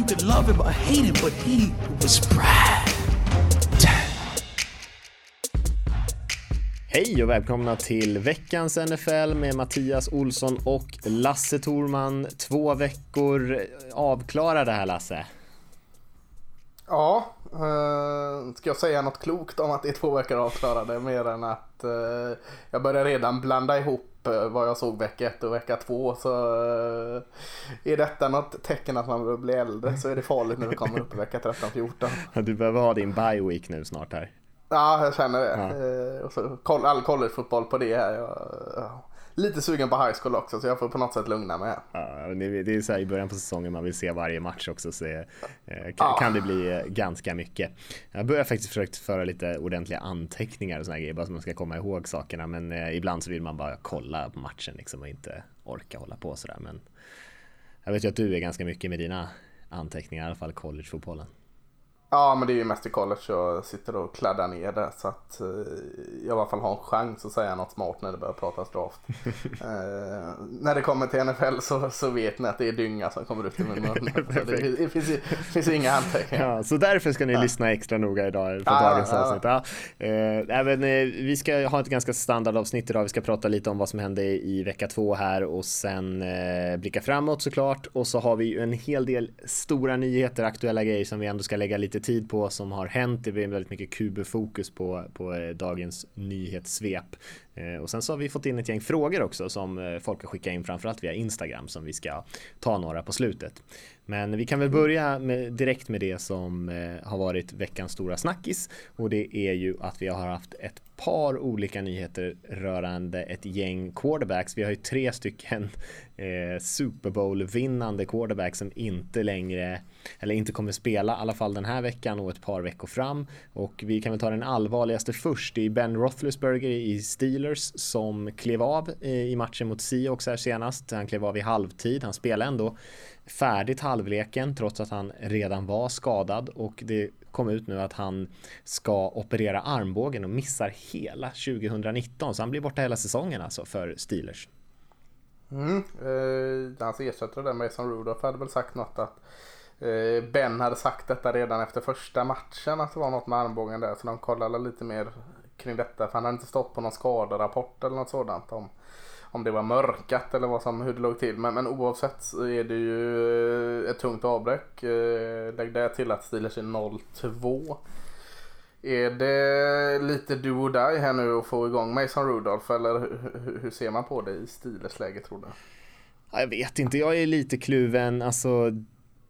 You could love him or hate him, but he was Brad. Hej och välkomna till veckans NFL med Mattias Olsson och Lasse Torman. Två veckor avklarade här Lasse. Ja, eh, ska jag säga något klokt om att det är två veckor avklarade mer än att eh, jag börjar redan blanda ihop eh, vad jag såg vecka ett och vecka två så är detta något tecken att man börjar bli äldre så är det farligt när vi kommer upp i vecka 13-14. Du behöver ha din bye week nu snart här. Ja, jag känner det. Ja. Och så all collegefotboll på det här. Jag, ja. Lite sugen på high school också så jag får på något sätt lugna mig. Ja, det är så här i början på säsongen man vill se varje match också så eh, kan, Ja. kan det bli eh, ganska mycket. Jag börjar faktiskt försökt föra lite ordentliga anteckningar och såna här grejer bara så man ska komma ihåg sakerna men eh, ibland så vill man bara kolla på matchen liksom och inte orka hålla på sådär men jag vet ju att du är ganska mycket med dina anteckningar i alla fall collegefotbollen. Ja, men det är ju mest i college jag sitter och kladdar ner det så att eh, jag i alla fall har en chans att säga något smart när det börjar pratas draft. eh, när det kommer till NFL så, så vet ni att det är dynga som kommer ut i min mun. så det, det finns, ju- finns inga anteckningar. Ja, så därför ska ni lyssna extra noga idag på Ja, dagens ja. avsnitt. Ja. Eh, även, eh, vi ska ha ett ganska standardavsnitt idag. Vi ska prata lite om vad som hände i vecka två här och sen eh, blicka framåt såklart. Och så har vi ju en hel del stora nyheter, aktuella grejer som vi ändå ska lägga lite tid på som har hänt. Det blir väldigt mycket kubefokus på, på eh, dagens nyhetssvep. Eh, och sen så har vi fått in ett gäng frågor också som eh, folk har skickat in framförallt via Instagram som vi ska ta några på slutet. Men vi kan väl börja med, direkt med det som eh, har varit veckans stora snackis och det är ju att vi har haft ett par olika nyheter rörande ett gäng quarterbacks. Vi har ju tre stycken eh, Super Bowl vinnande quarterbacks som inte längre eller inte kommer spela i alla fall den här veckan och ett par veckor fram och vi kan väl ta den allvarligaste först. Det är Ben Roethlisberger i Steelers som klev av eh, i matchen mot Seahawks här senast. Han klev av i halvtid. Han spelade ändå färdigt halvleken trots att han redan var skadad och det kom ut nu att han ska operera armbågen och missar hela 2019 så han blir borta hela säsongen alltså för Steelers. Mm. Eh, hans ersättare där, Mason Rudolph, hade väl sagt något att eh, Ben hade sagt detta redan efter första matchen att det var något med armbågen där så de kollade lite mer kring detta för han hade inte stått på någon skaderapport eller något sådant om, om det var mörkat eller vad som, hur det låg till. Men, men oavsett så är det ju eh, ett tungt avbräck. Eh, lägg det till att Steelers är 0-2. Är det lite do or die här nu att få igång Mason Rudolph eller hur, hur, ser man på det i Steelers läge tror du? Jag vet inte, jag är lite kluven. Alltså,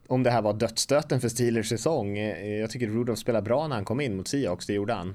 om det här var dödsstöten för Steelers säsong. Eh, jag tycker Rudolph spelade bra när han kom in mot Seahawks, det gjorde han.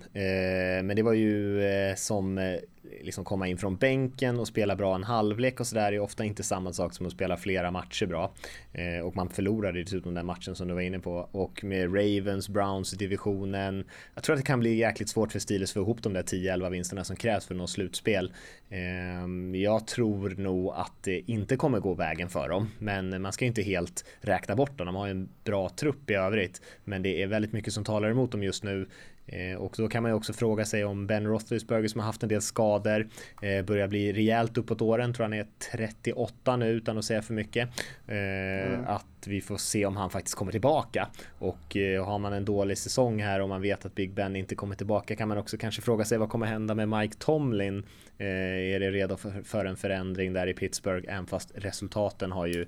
Men det var ju som liksom komma in från bänken och spela bra en halvlek och sådär är ofta inte samma sak som att spela flera matcher bra. Eh, Och man förlorade dessutom den matchen som du var inne på. Och med Ravens, Browns i divisionen. Jag tror att det kan bli jäkligt svårt för Steelers att få ihop de där 10-11 vinsterna som krävs för att nå slutspel. Eh, Jag tror nog att det inte kommer gå vägen för dem. Men man ska ju inte helt räkna bort dem. De har ju en bra trupp i övrigt. Men det är väldigt mycket som talar emot dem just nu. Eh, Och då kan man ju också fråga sig om Ben Roethlisberger som har haft en del skador eh, börjar bli rejält uppåt åren. Tror han är 38 nu utan att säga för mycket. Eh, Att vi får se om han faktiskt kommer tillbaka. Och har man en dålig säsong här och man vet att Big Ben inte kommer tillbaka kan man också kanske fråga sig vad kommer hända med Mike Tomlin? Är det redo för, för en förändring där i Pittsburgh? Även fast resultaten har ju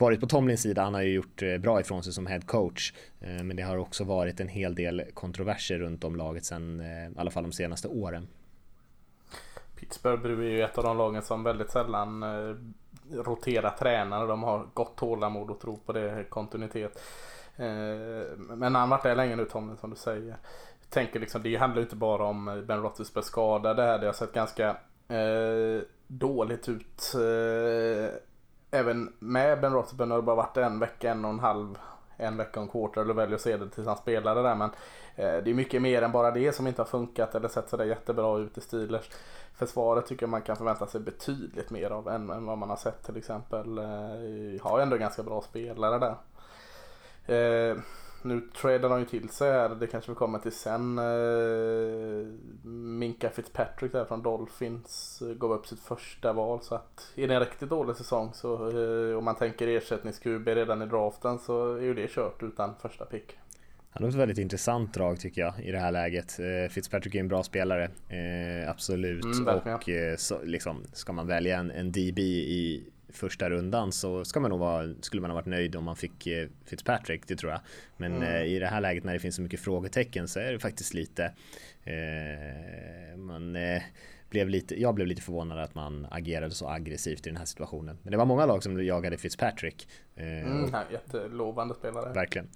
varit på Tomlins sida. Han har ju gjort eh, bra ifrån sig som head coach. Eh, men det har också varit en hel del kontroverser runt om laget sen, eh, i alla fall de senaste åren. Pittsburgh är ju ett av de lagen som väldigt sällan roterar tränare. De har gott tålamod och tro på det, kontinuitet. Men han varit där länge nu Tomlin, som du säger. Jag tänker liksom, det handlar ju inte bara om Ben Roethlisbergers skada. Det här det har sett ganska eh, dåligt ut. Eh, även med Ben Roethlisberger har det bara varit en vecka, en och en halv en vecka och en quarter eller väljer att se det tills han spelar där. Men eh, det är mycket mer än bara det som inte har funkat eller sett sådär jättebra ut i Steelers. Försvaret tycker jag man kan förvänta sig betydligt mer av än, än vad man har sett till exempel. Eh, har ändå ganska bra spelare där. Eh, nu tradar de ju till sig här, det kanske vi kommer till sen. Eh, Minka Fitzpatrick där från Dolphins eh, gav upp sitt första val så att är det en riktigt dålig säsong så eh, om man tänker ersättnings-QB redan i draften så är ju det kört utan första pick. Han har ett väldigt intressant drag tycker jag i det här läget. Eh, Fitzpatrick är en bra spelare, absolut. Mm, och så, liksom, ska man välja en, en DB i första rundan så ska man nog vara, skulle man ha varit nöjd om man fick eh, Fitzpatrick, det tror jag. Men mm. eh, i det här läget när det finns så mycket frågetecken så är det faktiskt lite eh, man blev lite, jag blev lite förvånad att man agerade så aggressivt i den här situationen. Men det var många lag som jagade Fitzpatrick. Eh, mm, jättelovande spelare. Verkligen.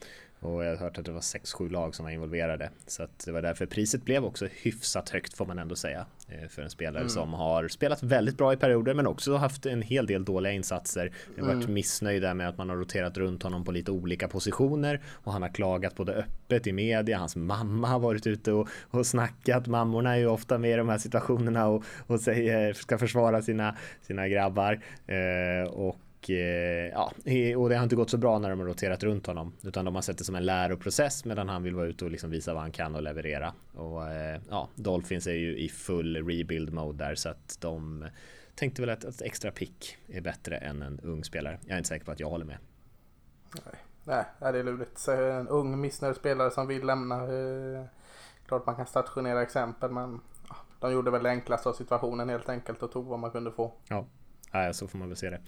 Och jag har hört att det var 6-7 lag som var involverade. Så att det var därför priset blev också hyfsat högt får man ändå säga. Eh, för en spelare mm. som har spelat väldigt bra i perioder men också haft en hel del dåliga insatser. Jag har varit mm. missnöjd där med att man har roterat runt honom på lite olika positioner. Och han har klagat både öppet i media, hans mamma har varit ute och, och snackat. Mammorna är ju ofta med i de här situationerna och, och säger, ska försvara sina, sina grabbar. Eh, och Eh, ja, och det har inte gått så bra när de har roterat runt honom. Utan de har sett det som en läroprocess medan han vill vara ute och liksom visa vad han kan och leverera. Och eh, ja, Dolphins är ju i full rebuild mode där så att de tänkte väl att ett extra pick är bättre än en ung spelare. Jag är inte säker på att jag håller med. Nej, Nej det är lurigt. Så en ung missnöjd spelare som vill lämna. Eh, klart man kan stationera exempel men ja, de gjorde väl det enklaste av situationen helt enkelt och tog vad man kunde få. Ja, så får man väl se det.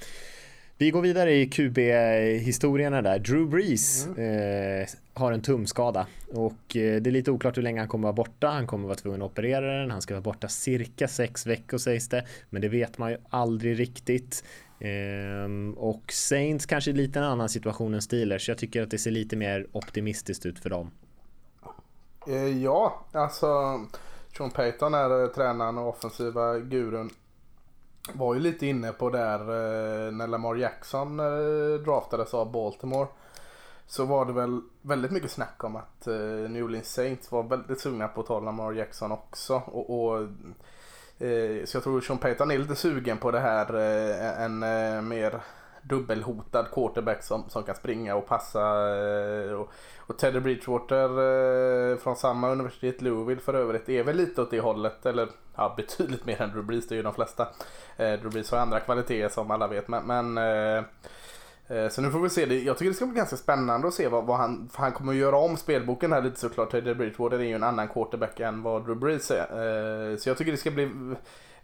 Vi går vidare i QB-historierna där. Drew Brees mm. eh, har en tumskada och eh, det är lite oklart hur länge han kommer vara borta. Han kommer vara tvungen att operera den. Han ska vara borta cirka sex veckor sägs det, men det vet man ju aldrig riktigt. Eh, och Saints kanske är lite en annan situation än Steelers. Jag tycker att det ser lite mer optimistiskt ut för dem. Eh, ja, alltså Sean Payton är eh, tränaren och offensiva gurun var ju lite inne på där eh, när Lamar Jackson eh, draftades av Baltimore. Så var det väl väldigt mycket snack om att eh, New Orleans Saints var väldigt sugna på att ta Lamar Jackson också. Och, och så jag tror Sean Payton är lite sugen på det här en mer dubbelhotad quarterback som, som kan springa och passa. Eh, och, och Teddy Bridgewater eh, från samma universitet, Louisville för övrigt, är väl lite åt det hållet. Eller ja, betydligt mer än Drew Brees, det är ju de flesta. Eh, Drew Brees har andra kvaliteter som alla vet. Men, men så nu får vi se. Det. Jag tycker det ska bli ganska spännande att se vad, vad han, för han kommer att göra om spelboken här lite såklart. Teddy Bridgewater är ju en annan quarterback än vad Drew Brees är. Så jag tycker det ska bli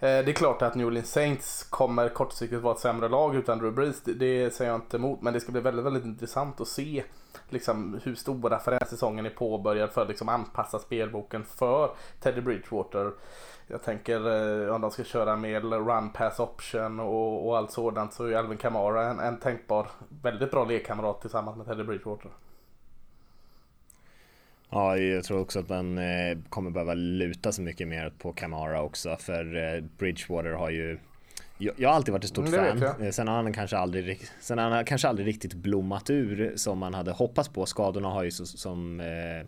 Eh, det är klart att New Orleans Saints kommer kortsiktigt vara ett sämre lag utan Drew Brees. Det, det säger jag inte emot. Men det ska bli väldigt, väldigt intressant att se liksom, hur stora säsongen är påbörjad för att liksom, anpassa spelboken för Teddy Bridgewater. Jag tänker eh, om de ska köra med run pass option och, och allt sådant så är Alvin Kamara en, en tänkbar väldigt bra lekkamrat tillsammans med Teddy Bridgewater. Ja, jag tror också att man eh, kommer behöva luta sig mycket mer på Kamara också för eh, Bridgewater har ju jag, har alltid varit ett stort mm, fan. Sen har han kanske aldrig, sen har han kanske aldrig riktigt blommat ur som man hade hoppats på. Skadorna har ju så, som eh,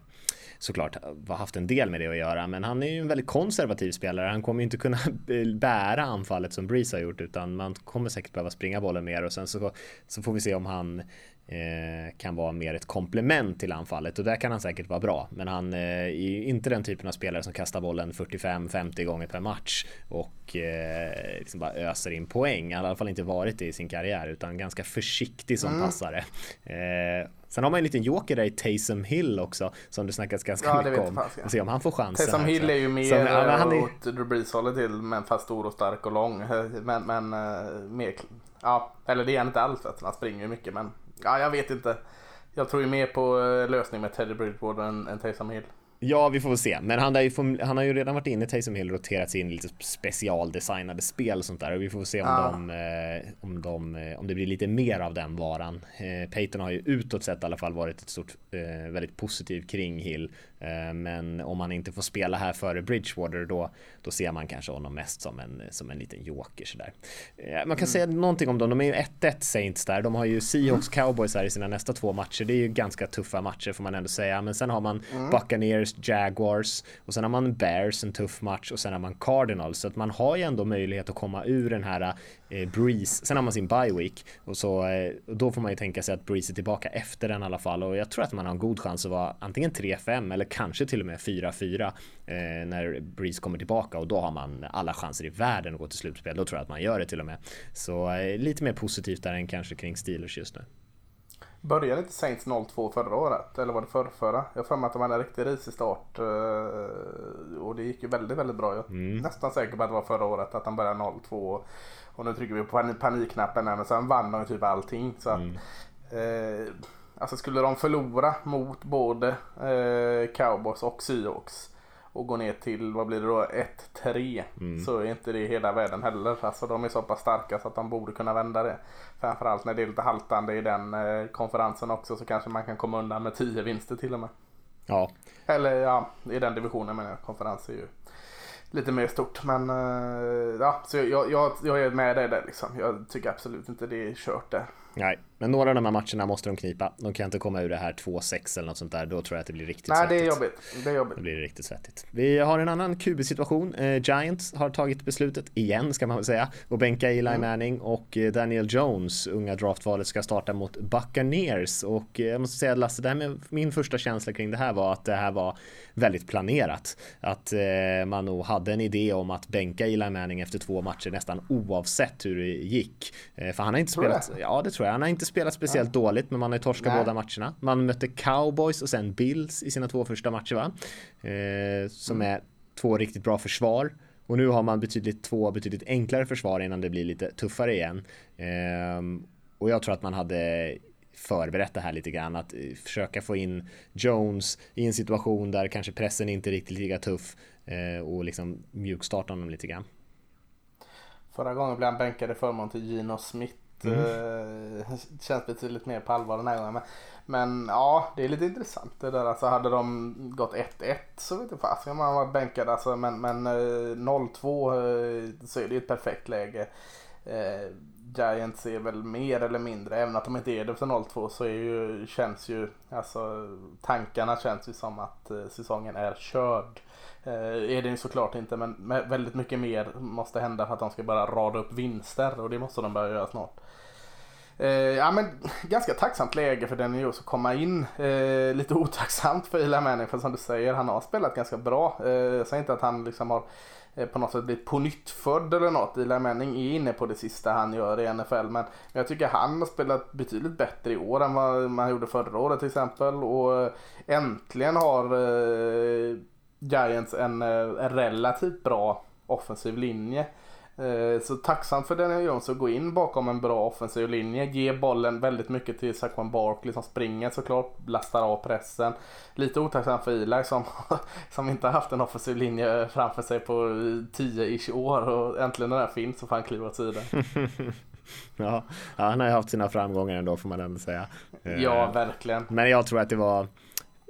såklart haft en del med det att göra. Men han är ju en väldigt konservativ spelare. Han kommer ju inte kunna bära anfallet som Breeze har gjort utan man kommer säkert behöva springa bollen mer och sen så, så får vi se om han Eh, kan vara mer ett komplement till anfallet och där kan han säkert vara bra. Men han eh, är inte den typen av spelare som kastar bollen 45-50 gånger per match och eh, liksom bara öser in poäng. Han har i alla fall inte varit det i sin karriär utan ganska försiktig som mm. passare. Sen har man en liten joker där i Taysom Hill också som det snackas ganska ja, mycket om. Fast, ja. Se om han får chansen. Taysom Hill är ju mer som, ja, han är... åt Drew Brees till men fast stor och stark och lång. Men, men mer, ja, eller det är han inte alls. Han springer ju mycket men ja, jag vet inte. Jag tror ju mer på eh, lösning med Teddy Bridgewater än, än Taysom Hill. Ja, vi får väl se. Men han har ju, han har ju redan varit inne, Taysom Hill, roterats in i lite specialdesignade spel och sånt där. Och vi får väl se om, ja. de, eh, om, de, eh, om det blir lite mer av den varan. Eh, Peyton har ju utåt sett i alla fall varit ett stort, väldigt positiv kring Hill. Men om han inte får spela här före Bridgewater då, då ser man kanske honom mest som en, som en liten joker sådär. Man kan mm. säga någonting om dem. De är ju 1-1 Saints där. De har ju Seahawks Cowboys här i sina nästa två matcher. Det är ju ganska tuffa matcher får man ändå säga. Men sen har man mm. Buccaneers Jaguars och sen har man Bears en tuff match och sen har man Cardinals så att man har ju ändå möjlighet att komma ur den här eh, Breeze. Sen har man sin bye week och så eh, då får man ju tänka sig att Breeze är tillbaka efter den i alla fall och jag tror att man har en god chans att vara antingen 3-5 eller kanske till och med 4-4 eh, när Breeze kommer tillbaka och då har man alla chanser i världen att gå till slutspel. Då tror jag att man gör det till och med. Så eh, lite mer positivt där än kanske kring Steelers just nu. Började inte Saints 0-2 förra året? Eller var det förra, förra? Jag har att de hade en riktigt risig start. Eh, och det gick ju väldigt, väldigt bra. Jag är mm. nästan säker på att det var förra året att de började 0-2. Och nu trycker vi på panikknappen här men sen vann de typ allting. Så att, mm. eh, alltså skulle de förlora mot både eh, Cowboys och Seahawks och gå ner till, vad blir det då, 1-3 mm. så är inte det hela världen heller. Alltså de är så pass starka så att de borde kunna vända det. Framförallt när det är lite haltande i den eh, konferensen också så kanske man kan komma undan med 10 vinster till och med. Ja. Eller ja, i den divisionen menar jag. Konferens är ju lite mer stort. Men eh, ja, så jag, jag, jag är med dig där liksom. Jag tycker absolut inte det är kört där. Nej, men några av de här matcherna måste de knipa. De kan inte komma ur det här 2-6 eller något sånt där. Då tror jag att det blir riktigt Nej, svettigt. det är jobbigt. Det är jobbigt. Då blir det riktigt svettigt. Vi har en annan QB-situation. Eh, Giants har tagit beslutet igen, ska man väl säga, och bänka Eli mm. Manning och eh, Daniel Jones, unga draftvalet, ska starta mot Buccaneers. Och eh, jag måste säga Lasse, det här med min första känsla kring det här var att det här var väldigt planerat. Att man nog hade en idé om att bänka Eli Manning efter två matcher nästan oavsett hur det gick. För han har inte tror spelat, det? ja det tror jag, han har inte spelat speciellt ja. dåligt men man har ju torskat Nej. båda matcherna. Man mötte Cowboys och sen Bills i sina två första matcher va? Eh, som mm. är två riktigt bra försvar. Och nu har man betydligt två betydligt enklare försvar innan det blir lite tuffare igen. Eh, och jag tror att man hade förberett det här lite grann. Att eh, försöka få in Jones i en situation där kanske pressen inte riktigt lika tuff eh, och liksom mjukstarta honom lite grann. Förra gången blev han bänkad i förmån till Gino Smith. Mm. Eh, känns betydligt mer på allvar den här gången. Men, men ja, det är lite intressant det där. Alltså hade de gått 1-1 så vet jag fast om man varit bänkad. Alltså, men men 0-2 så är det ett perfekt läge. Giants är väl mer eller mindre, även att de inte är det för 0-2 så är ju, känns ju, alltså tankarna känns ju som att eh, säsongen är körd. Eh, är det ju såklart inte men väldigt mycket mer måste hända för att de ska bara rada upp vinster och det måste de börja göra snart. Eh, ja men ganska tacksamt läge för Danny Jones att komma in. Eh, lite otacksamt för Eli Manning för som du säger han har spelat ganska bra. Eh, jag säger inte att han liksom har Eh, på något sätt blivit pånyttfödd eller något. Eli Manning är inne på det sista han gör i NFL. Men jag tycker han har spelat betydligt bättre i år än vad man gjorde förra året till exempel. Och eh, äntligen har eh, Giants en, eh, en relativt bra offensiv linje. Eh, så tacksamt för Daniel Jones att gå in bakom en bra offensiv linje. Ge bollen väldigt mycket till Saquon Barkley som springer såklart. Lastar av pressen. Lite otacksamt för Eli som, som inte har haft en offensiv linje framför sig på 10-ish år. Och äntligen när den finns så får han kliva åt sidan. ja, han har ju haft sina framgångar ändå får man ändå säga. Ja, verkligen. Men jag tror att det var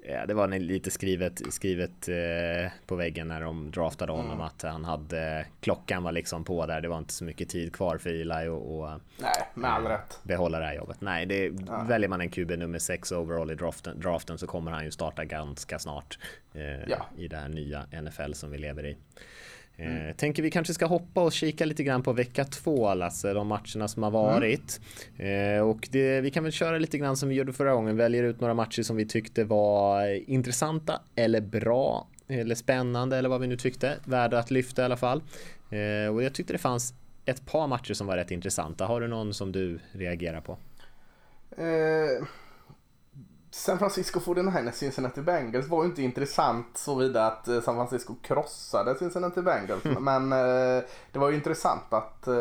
Ja, det var lite skrivet, skrivet eh, på väggen när de draftade honom mm. att han hade klockan var liksom på där. Det var inte så mycket tid kvar för Eli och, och Nej, med all rätt. behålla det här jobbet. Nej, det, ja. väljer man en QB nummer 6 overall i draften, draften så kommer han ju starta ganska snart eh, ja. i det här nya NFL som vi lever i. Mm. Eh, tänker vi kanske ska hoppa och kika lite grann på vecka två Lasse, de matcherna som har mm. varit. Mm. Eh, och det, vi kan väl köra lite grann som vi gjorde förra gången, väljer ut några matcher som vi tyckte var intressanta eller bra eller spännande eller vad vi nu tyckte, värda att lyfta i alla fall. Eh, och jag tyckte det fanns ett par matcher som var rätt intressanta. Har du någon som du reagerar på? Eh San Francisco 49ers Cincinnati Bengals var ju inte intressant såvida att eh, San Francisco krossade Cincinnati Bengals. Mm. Men eh, det var ju intressant att eh,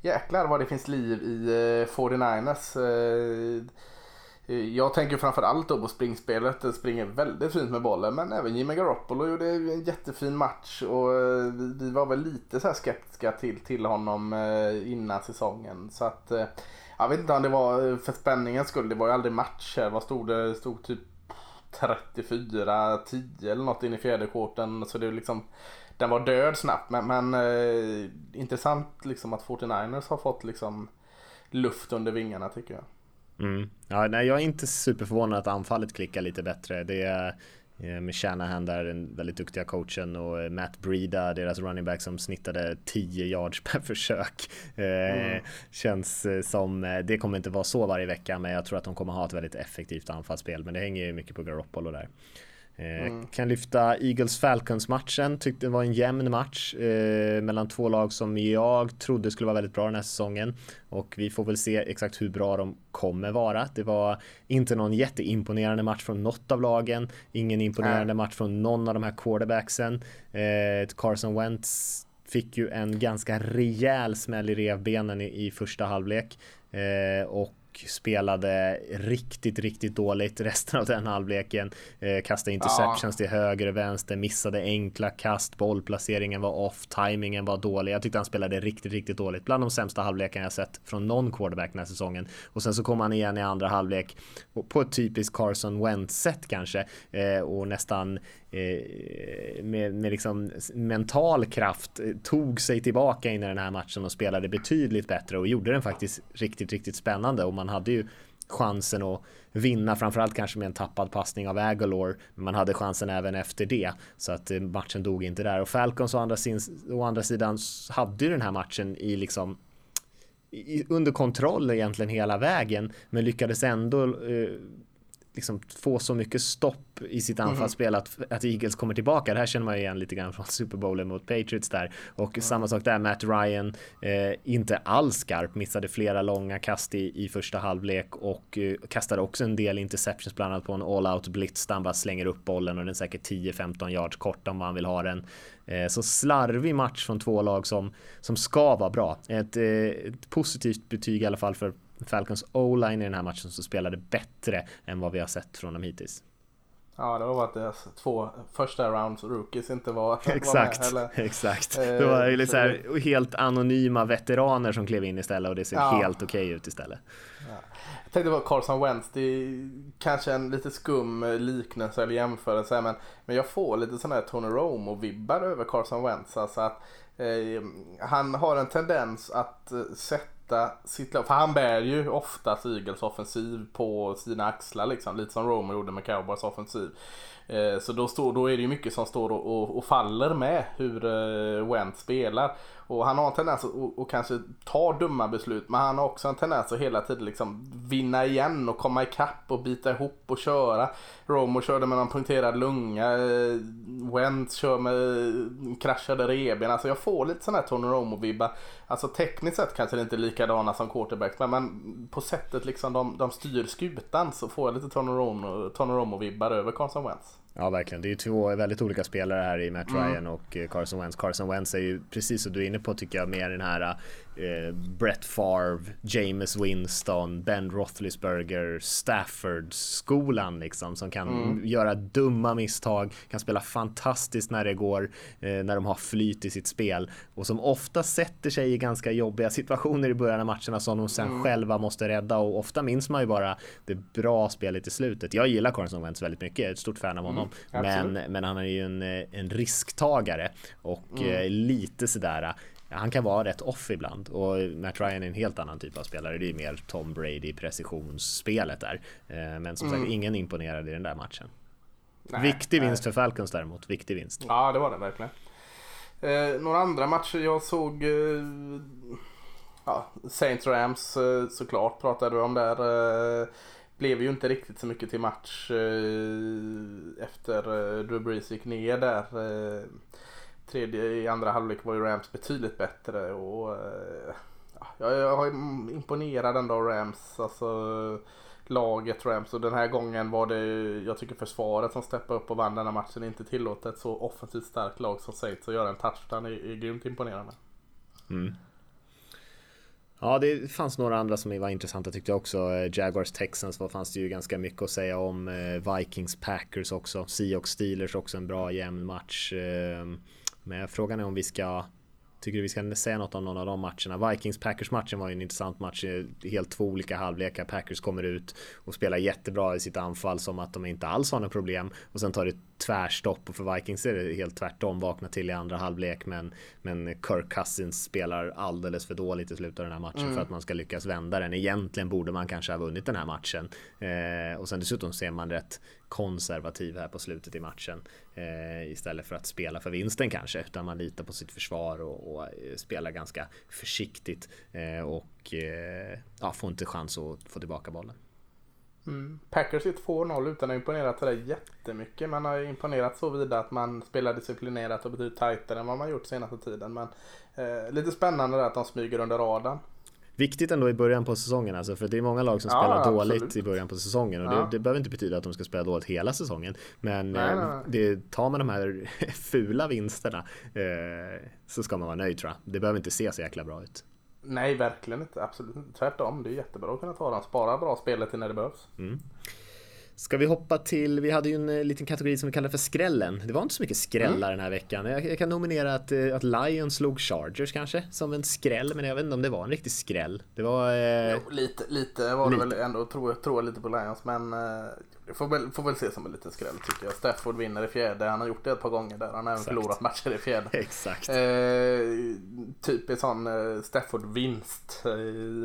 jäklar vad det finns liv i 49ers. jag tänker framförallt då på springspelet. Det springer väldigt fint med bollen. Men även Jimmy Garoppolo gjorde en jättefin match. Och vi var väl lite så skeptiska till, till honom innan säsongen. Så att jag vet inte om det var eh, för spänningens skull. Det var ju aldrig matcher. Vad stod det? Det stod typ 34-10 eller något in i fjärde korten. Så det är liksom den var död snabbt. Men, men eh, intressant liksom att 49ers har fått liksom luft under vingarna tycker jag. Mm. Ja, nej, jag är inte superförvånad att anfallet klickar lite bättre. Det är med Shanahan där, den väldigt duktiga coachen och eh, Matt Breida, deras running back som snittade 10 yards per försök. Eh, mm. Känns som, det kommer inte vara så varje vecka men jag tror att de kommer ha ett väldigt effektivt anfallsspel men det hänger ju mycket på Garoppolo där. Eh, mm. Kan lyfta Eagles Falcons matchen, tyckte det var en jämn match eh, mellan två lag som jag trodde skulle vara väldigt bra den här säsongen och vi får väl se exakt hur bra de kommer vara. Det var inte någon jätteimponerande match från något av lagen, ingen imponerande match från någon av de här quarterbacksen. Eh, Carson Wentz fick ju en ganska rejäl smäll i revbenen i, i första halvlek eh, och spelade riktigt, riktigt dåligt resten av den halvleken. Eh, kastade interceptions ja. till höger och vänster, missade enkla kast, bollplaceringen var off, timingen var dålig. Jag tyckte han spelade riktigt, riktigt dåligt. Bland de sämsta halvlekarna jag sett från någon quarterback den här säsongen. Och sen så kom han igen i andra halvlek på ett typiskt Carson Wentz sätt kanske eh, och nästan Eh, med, med liksom mental kraft eh, tog sig tillbaka in i den här matchen och spelade betydligt bättre och gjorde den faktiskt riktigt, riktigt spännande och man hade ju chansen att vinna, framförallt kanske med en tappad passning av Agolor. Men man hade chansen även efter det. Så att eh, matchen dog inte där. Och Falcons å andra, sin, å andra sidan hade ju den här matchen i liksom under kontroll egentligen hela vägen. Men lyckades ändå eh, liksom få så mycket stopp i sitt mhm. anfallsspel mm. att, att Eagles kommer tillbaka. Det här känner man ju igen lite grann från Super Bowlen mot Patriots där. Och mm. samma sak där, Matt Ryan, eh, inte alls skarp, missade flera långa kast i, i första halvlek och eh, kastade också en del interceptions bland annat på en all-out blitz där han bara slänger upp bollen och den är säkert 10-15 yards kort om man vill ha den. Eh, så slarvig match från två lag som, som ska vara bra. Ett, eh, ett positivt betyg i alla fall för Falcons O-line i den här matchen som spelade bättre än vad vi har sett från dem hittills. Ja, det var att deras två första rounds rookies inte var, exakt, var med. Eller, exakt, det var så här, helt anonyma veteraner som klev in istället och det ser ja. helt okej okay ut istället. Ja. Jag tänkte på Carson Wentz, det är kanske en lite skum liknelse eller jämförelse men, men jag får lite sådana här Tony Romo-vibbar över Carson Wentz. Alltså att eh, han har en tendens att eh, sätta hitta sitt lag. För han bär ju ofta Eagles offensiv på sina axlar liksom. Lite som Romer gjorde med Cowboys offensiv. Eh, så då, står, då är det ju mycket som står och, och, och faller med hur eh, Went spelar. Och han har en tendens att, och, kanske ta dumma beslut men han har också en tendens att hela tiden liksom vinna igen och komma ikapp och bita ihop och köra. Romo körde med någon punkterad lunga. Eh, Wentz kör med eh, kraschade reben. Alltså jag får lite sådana här Tony Romo-vibbar. Alltså tekniskt sett kanske det inte är likadana som quarterbacks men, men på sättet liksom de, de styr skutan så får jag lite Tony Romo-vibbar över Carson Wentz. Ja, verkligen. Det är ju två väldigt olika spelare här i Matt mm. Ryan mm. och eh, Carson Wentz. Carson Wentz är ju precis som du är inne på tycker jag mer den här eh, Brett Favre, James Winston, Ben Roethlisberger, Stafford-skolan liksom som kan mm. göra dumma misstag, kan spela fantastiskt när det går, eh, när de har flyt i sitt spel och som ofta sätter sig i ganska jobbiga situationer i början av matcherna som de sen mm. själva måste rädda och ofta minns man ju bara det bra spelet i slutet. Jag gillar Carson Wentz väldigt mycket, jag är ett stort fan av honom, mm, men, men han är ju en, eh, en risktagare och mm. eh, lite sådär han kan vara rätt off ibland och Matt Ryan är en helt annan typ av spelare. Det är mer Tom Brady precisionsspelet där. Eh, men som mm. sagt, ingen imponerad i den där matchen. Nej, viktig vinst nej. för Falcons däremot. Viktig vinst. Ja, det var det verkligen. Eh, några andra matcher jag såg. Eh, ja, Saints Rams eh, såklart pratade vi om där. Eh, blev ju inte riktigt så mycket till match eh, efter Drew Brees gick ner där tredje i andra halvlek var ju Rams betydligt bättre och eh, ja, jag är imponerad ändå av Rams. Alltså laget Rams och den här gången var det jag tycker försvaret som steppade upp och vann den här matchen. Inte tillåtet så offensivt starkt lag som Saints att göra en touchdown är, är grymt imponerande. Mm. Ja, det fanns några andra som var intressanta tyckte jag också. Eh, Jaguars Texans vad fanns det ju ganska mycket att säga om. Eh, Vikings Packers också. Seahawks Steelers också en bra jämn match. Men frågan är om vi ska Tycker du vi ska säga något om någon av de matcherna? Vikings-Packers-matchen var ju en intressant match. Helt två olika halvlekar. Packers kommer ut och spelar jättebra i sitt anfall som att de inte alls har några problem. Och sen tar det tvärstopp och för Vikings är det helt tvärtom. Vaknar till i andra halvlek men, men Kirk Cousins spelar alldeles för dåligt i slutet av den här matchen mm. för att man ska lyckas vända den. Egentligen borde man kanske ha vunnit den här matchen. Eh, och sen dessutom ser man rätt konservativ här på slutet i matchen. Eh, istället för att spela för vinsten kanske. Utan man litar på sitt försvar och, och eh, spelar ganska försiktigt. Eh, och eh, ja, får inte chans att få tillbaka bollen. Mm. Packers är 2-0 utan att imponera sådär jättemycket. Man har imponerat så vida att man spelar disciplinerat och betydligt tajtare än vad man gjort senaste tiden. Men eh, lite spännande där att de smyger under radarn. Viktigt ändå i början på säsongen alltså, för det är många lag som ja, spelar absolut. dåligt i början på säsongen och ja. det, det, behöver inte betyda att de ska spela dåligt hela säsongen. Men nej, nej, nej. Det, tar man de här fula vinsterna eh, så ska man vara nöjd tror jag. Det behöver inte se så jäkla bra ut. Nej, verkligen inte. Absolut inte. Tvärtom. Det är jättebra att kunna ta dem. Spara bra spelet till när det behövs. Mm. Ska vi hoppa till, vi hade ju en eh, liten kategori som vi kallade för skrällen. Det var inte så mycket skrällar mm. den här veckan. Jag, jag, kan nominera att, eh, att Lions slog Chargers kanske som en skräll, men jag vet inte om det var en riktig skräll. Det var... Eh... Jo, lite, lite var det väl ändå, tror jag, tror jag lite på Lions, men eh, Får väl, får väl se som en liten skräll tycker jag. Stafford vinner i fjärde. Han har gjort det ett par gånger där. Han har även förlorat matcher i fjärde. Exakt. Eh, typ sån eh, Stafford-vinst. Eh,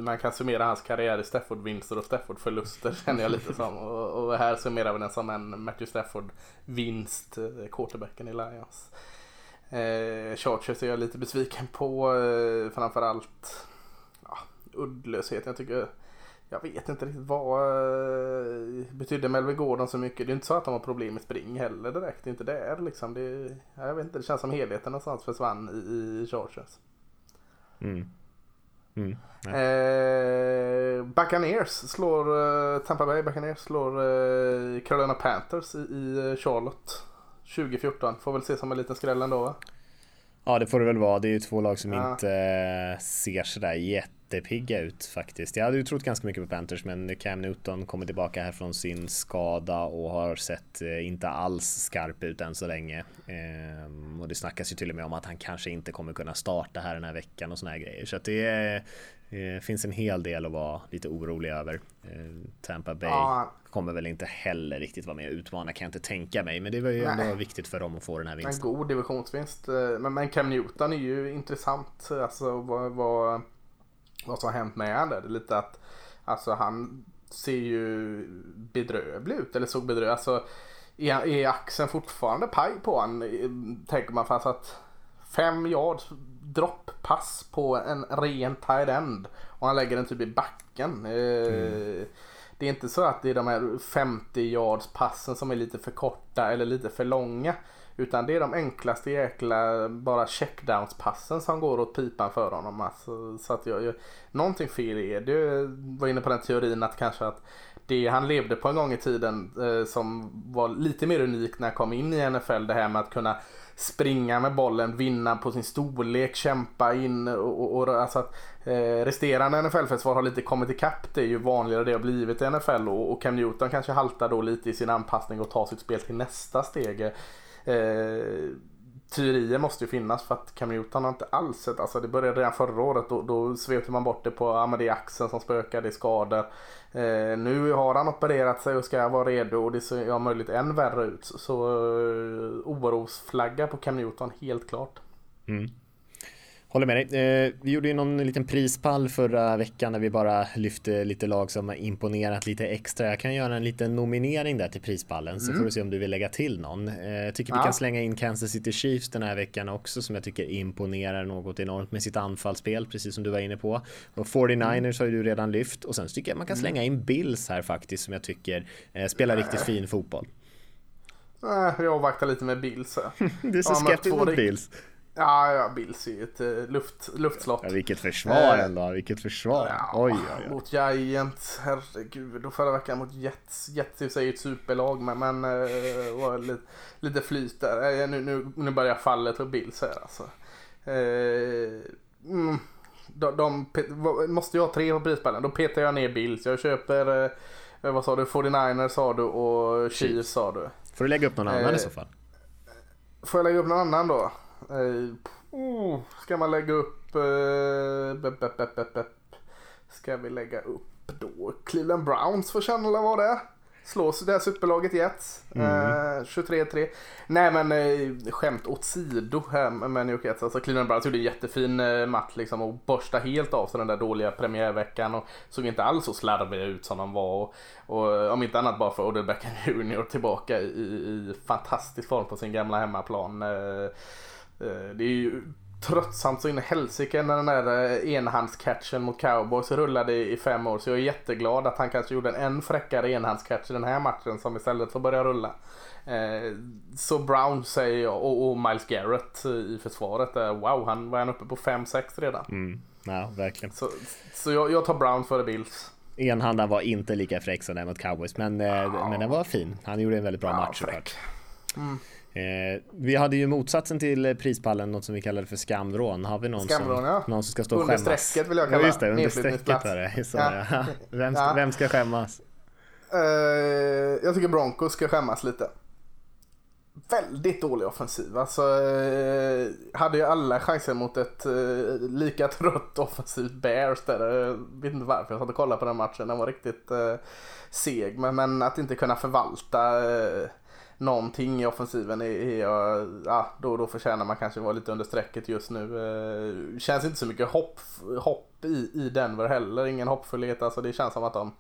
man kan summera hans karriär i Stafford-vinster och Stafford-förluster känner jag lite som. Och, och här summerar vi den som en Matthew Stafford-vinst. Eh, quarterbacken i Lions. Eh, Chargers är jag lite besviken på. Eh, framförallt ja, uddlöshet. Jag tycker jag vet inte riktigt vad uh, betydde Melvin Gordon så mycket. Det är inte så att de har problem med spring heller direkt. Det är inte där liksom. Det, jag vet inte, det känns som helheten någonstans försvann i, i Chargers. Mm. Mm, eh, Buccaneers slår uh, Tampa Bay Buccaneers slår uh, Carolina Panthers i, i Charlotte 2014. Får väl se som en liten skräll ändå va? Ja det får det väl vara. Det är ju två lag som ja. inte ser sådär jätte jättepigga ut faktiskt. Jag hade ju trott ganska mycket på Panthers men Cam Newton kommer tillbaka här från sin skada och har sett eh, inte alls skarp ut än så länge. Ehm, och det snackas ju till och med om att han kanske inte kommer kunna starta här den här veckan och såna här grejer. Så att det eh, finns en hel del att vara lite orolig över. Ehm, Tampa Bay ja. kommer väl inte heller riktigt vara med och utmana kan jag inte tänka mig. Men det var ju Nej. ändå viktigt för dem att få den här vinsten. En god divisionsvinst. Eh, men, men Cam Newton är ju intressant. Alltså vad, vad vad som har hänt med honom. Det är lite att alltså han ser ju bedrövlig ut eller såg bedrövlig Alltså är, är axeln fortfarande paj på honom? Tänker man fast att fem yards dropppass på en ren tight end och han lägger den typ i backen. Eh, mm. Det är inte så att det är de här 50 yards passen som är lite för korta eller lite för långa. Utan det är de enklaste jäkla bara checkdowns-passen som går åt pipan för honom. Alltså, så att jag, jag, någonting fel är det. Du var inne på den teorin att kanske att det han levde på en gång i tiden eh, som var lite mer unikt när han kom in i NFL. Det här med att kunna springa med bollen, vinna på sin storlek, kämpa in och, och, och alltså att eh, resterande NFL-försvar har lite kommit ikapp. Det är ju vanligare det har blivit i NFL och, och Cam Newton kanske haltar då lite i sin anpassning och tar sitt spel till nästa steg eh, Eh, teorier måste ju finnas för att Cam Newton har inte alls sett, alltså det började redan förra året då, då svepte man bort det på, ja men det är axeln som spökar, det är skador. Eh, nu har han opererat sig och ska vara redo och det ser ja, möjligt än värre ut. Så eh, orosflagga på Cam Newton helt klart. Mm. Håller med dig. Eh, vi gjorde ju någon liten prispall förra veckan när vi bara lyfte lite lag som har imponerat lite extra. Jag kan göra en liten nominering där till prispallen så mm. får du se om du vill lägga till någon. Eh, jag tycker ja. vi kan slänga in Kansas City Chiefs den här veckan också som jag tycker imponerar något enormt med sitt anfallsspel, precis som du var inne på. Och 49ers mm. har ju du redan lyft och sen tycker jag man kan mm. slänga in Bills här faktiskt som jag tycker eh, spelar riktigt fin fotboll. Jag avvaktar lite med Bills. du är så skeptisk mot Bills. Ja, ja Bills är ju ett uh, luft, luftslott. Ja, vilket försvar uh, ändå, vilket försvar. Ja, oj, oj, oj. Mot Giants, herregud. Och förra veckan mot Jets. Jets är ju ett superlag men, men uh, var lite, lite flyt där. Uh, nu, nu, nu börjar fallet på Bills här alltså. Uh, mm, De, de, måste jag ha tre på prispallen, då petar jag ner Bills. Jag köper, eh, vad sa du, 49ers sa du och Chiefs sa du. Får du lägga upp någon annan Eh, i så fall? Får jag lägga upp någon annan då? Eh, oh, ska man lägga upp... Eh, bep, bep, bep. Ska vi lägga upp då Cleveland Browns för känna vad det är? Slås det här superlaget Jets. Eh, 23-3. Nej men eh, skämt åt sido här med New York Jets. Alltså Cleveland Browns gjorde en jättefin eh, match liksom och borsta helt av sig den där dåliga premiärveckan och såg inte alls så slarviga ut som de var. Och, och eh, om inte annat bara för Odell Beckham Jr tillbaka i, i fantastisk form på sin gamla hemmaplan. Eh, eh, det är ju tröttsamt så in i helsike när den där eh, enhandscatchen mot cowboys rullade i fem år. Så jag är jätteglad att han kanske gjorde en än fräckare enhandscatch i den här matchen som istället får börja rulla. Eh, så Brown säger jag och, Miles Garrett i försvaret. Eh, wow, han var han uppe på 5-6 redan. Mm. Ja, verkligen. Så, så jag, jag tar Brown före Bills. Enhandan var inte lika fräck som den mot cowboys, men, eh, men den var fin. Han gjorde en väldigt bra Ja, match såklart. Eh, vi hade ju motsatsen till prispallen, något som vi kallade för skamvrån. Har vi någon, Skamvrån, som, ja. någon som ska stå och Under skämmas? strecket vill jag kalla ja, just det. Under strecket var det. Så, Ja. ja. Vem, ska, vem ska skämmas? Eh, jag tycker Broncos ska skämmas lite. Väldigt dålig offensiv. Alltså, eh, hade ju alla chanser mot ett eh, lika trött offensivt Bears där. Jag vet inte varför jag satt och kollade på den matchen. Den var riktigt seg. Men, men att inte kunna förvalta någonting i offensiven jag- ja, då, då förtjänar man kanske vara lite under strecket just nu. Eh, känns inte så mycket hopp, hopp i, i Denver heller. Ingen hoppfullhet. Alltså det känns som att de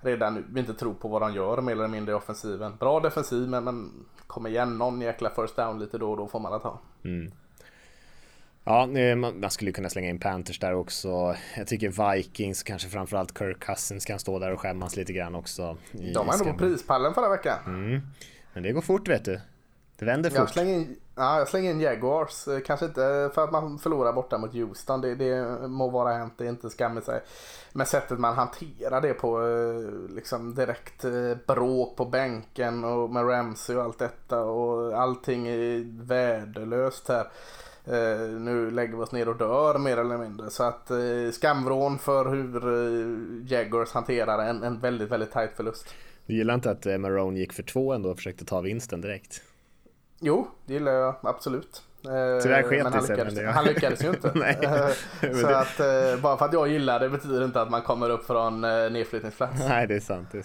redan nu inte tror på vad de gör mer eller mindre i offensiven. Bra defensiv men, men kom igen någon jäkla first down lite då och då får man att ha. Ja, eh, man, skulle kunna slänga in Panthers där också. Jag tycker Vikings, kanske framförallt Kirk Cousins kan stå där och skämmas lite grann också. i De var ändå på prispallen förra veckan. Men det går fort vet du. Det vänder Jag fort. slänger, in, ja, jag slänger in Jaguars. Eh, Kanske inte för att man förlorar borta mot Houston. Det, det må vara hänt. Det är inte skam i sig. Men sättet man hanterar det på. eh, Liksom direkt eh, bråk på bänken och med Ramsey och allt detta. Och allting är värdelöst här. Eh, nu lägger vi oss ner och dör mer eller mindre. Så att eh, skamvrån för hur eh, Jaguars hanterar en, en väldigt, väldigt tajt förlust. Du gillar inte att eh, Marone gick för två ändå och försökte ta vinsten direkt? Jo, det gillar jag absolut. Eh, Tyvärr sket men det han lyckades, det- han lyckades ju inte. Eh, Så det- att eh, bara för att jag gillar det betyder inte att man kommer upp från nedflyttningsplats. Nej, det är sant. Det är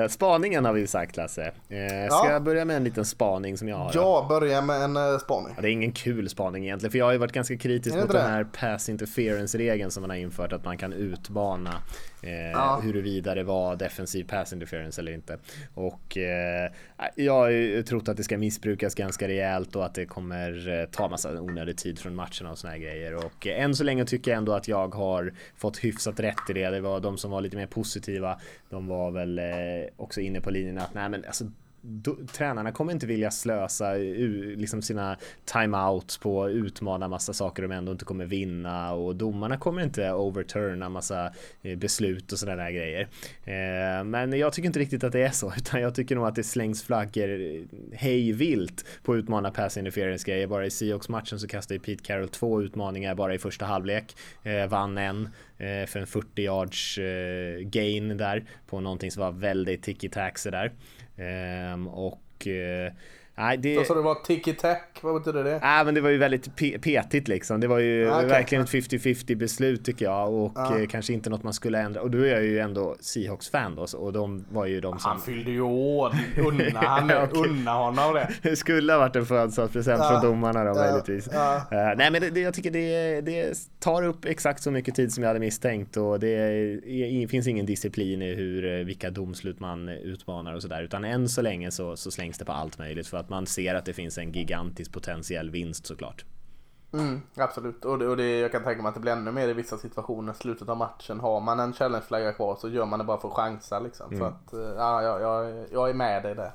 sant. Spaningen har vi sagt Lasse. Ska Ja. jag börja med en liten spaning som jag har? då? Jag börjar med en spaning. Ja, det är ingen kul spaning egentligen, för jag har ju varit ganska kritisk det mot inte den det? här pass interference-regeln som man har infört, att man kan utmana eh, Ja. huruvida det var defensiv pass interference eller inte. Och eh, jag har ju trott att det ska missbrukas ganska rejält och att det kommer eh, ta massa onödig tid från matcherna och såna här grejer. Och eh, än så länge tycker jag ändå att jag har fått hyfsat rätt i det. Det var de som var lite mer positiva. De var väl eh, också inne på linjen att nej men alltså då, tränarna kommer inte vilja slösa liksom sina timeouts på att utmana massa saker de ändå inte kommer vinna och domarna kommer inte overturna massa eh, beslut och sådana där grejer. Eh, men jag tycker inte riktigt att det är så utan jag tycker nog att det slängs flaggor eh, hej vilt på att utmana pass interference grejer. Bara i Seahawks-matchen så kastade ju Pete Carroll två utmaningar bara i första halvlek. Eh, vann en eh, för en 40 yards eh, gain där på någonting som var väldigt ticky-taxi där. Ehm, och eh, nej, det... Då sa du var tiki-tack, vad betyder det? Nej men det var ju väldigt pe- petigt liksom. Det var ju Ah, okej. verkligen ett 50-50 beslut tycker jag och Ja. eh, kanske inte något man skulle ändra. Och då är jag ju ändå Seahawks-fan då och de var ju de som Han fyllde ju år, unna, han, okej. unna honom det. det skulle ha varit en födelsedagspresent Ja. från domarna då Ja. möjligtvis. Eh, nej men det, det, jag tycker det, det tar upp exakt så mycket tid som jag hade misstänkt och det är, finns ingen disciplin i hur, eh, vilka domslut man utmanar och sådär utan än så länge så, så slängs det på allt möjligt för att man ser att det finns en gigantisk potentiell vinst såklart. Mm, absolut, och, det, och det, jag kan tänka mig att det blir ännu mer i vissa situationer. Slutet av matchen, har man en challenge-flagga kvar så gör man det bara för att chansa liksom. Så att, eh, ja, jag, jag, jag är med dig där.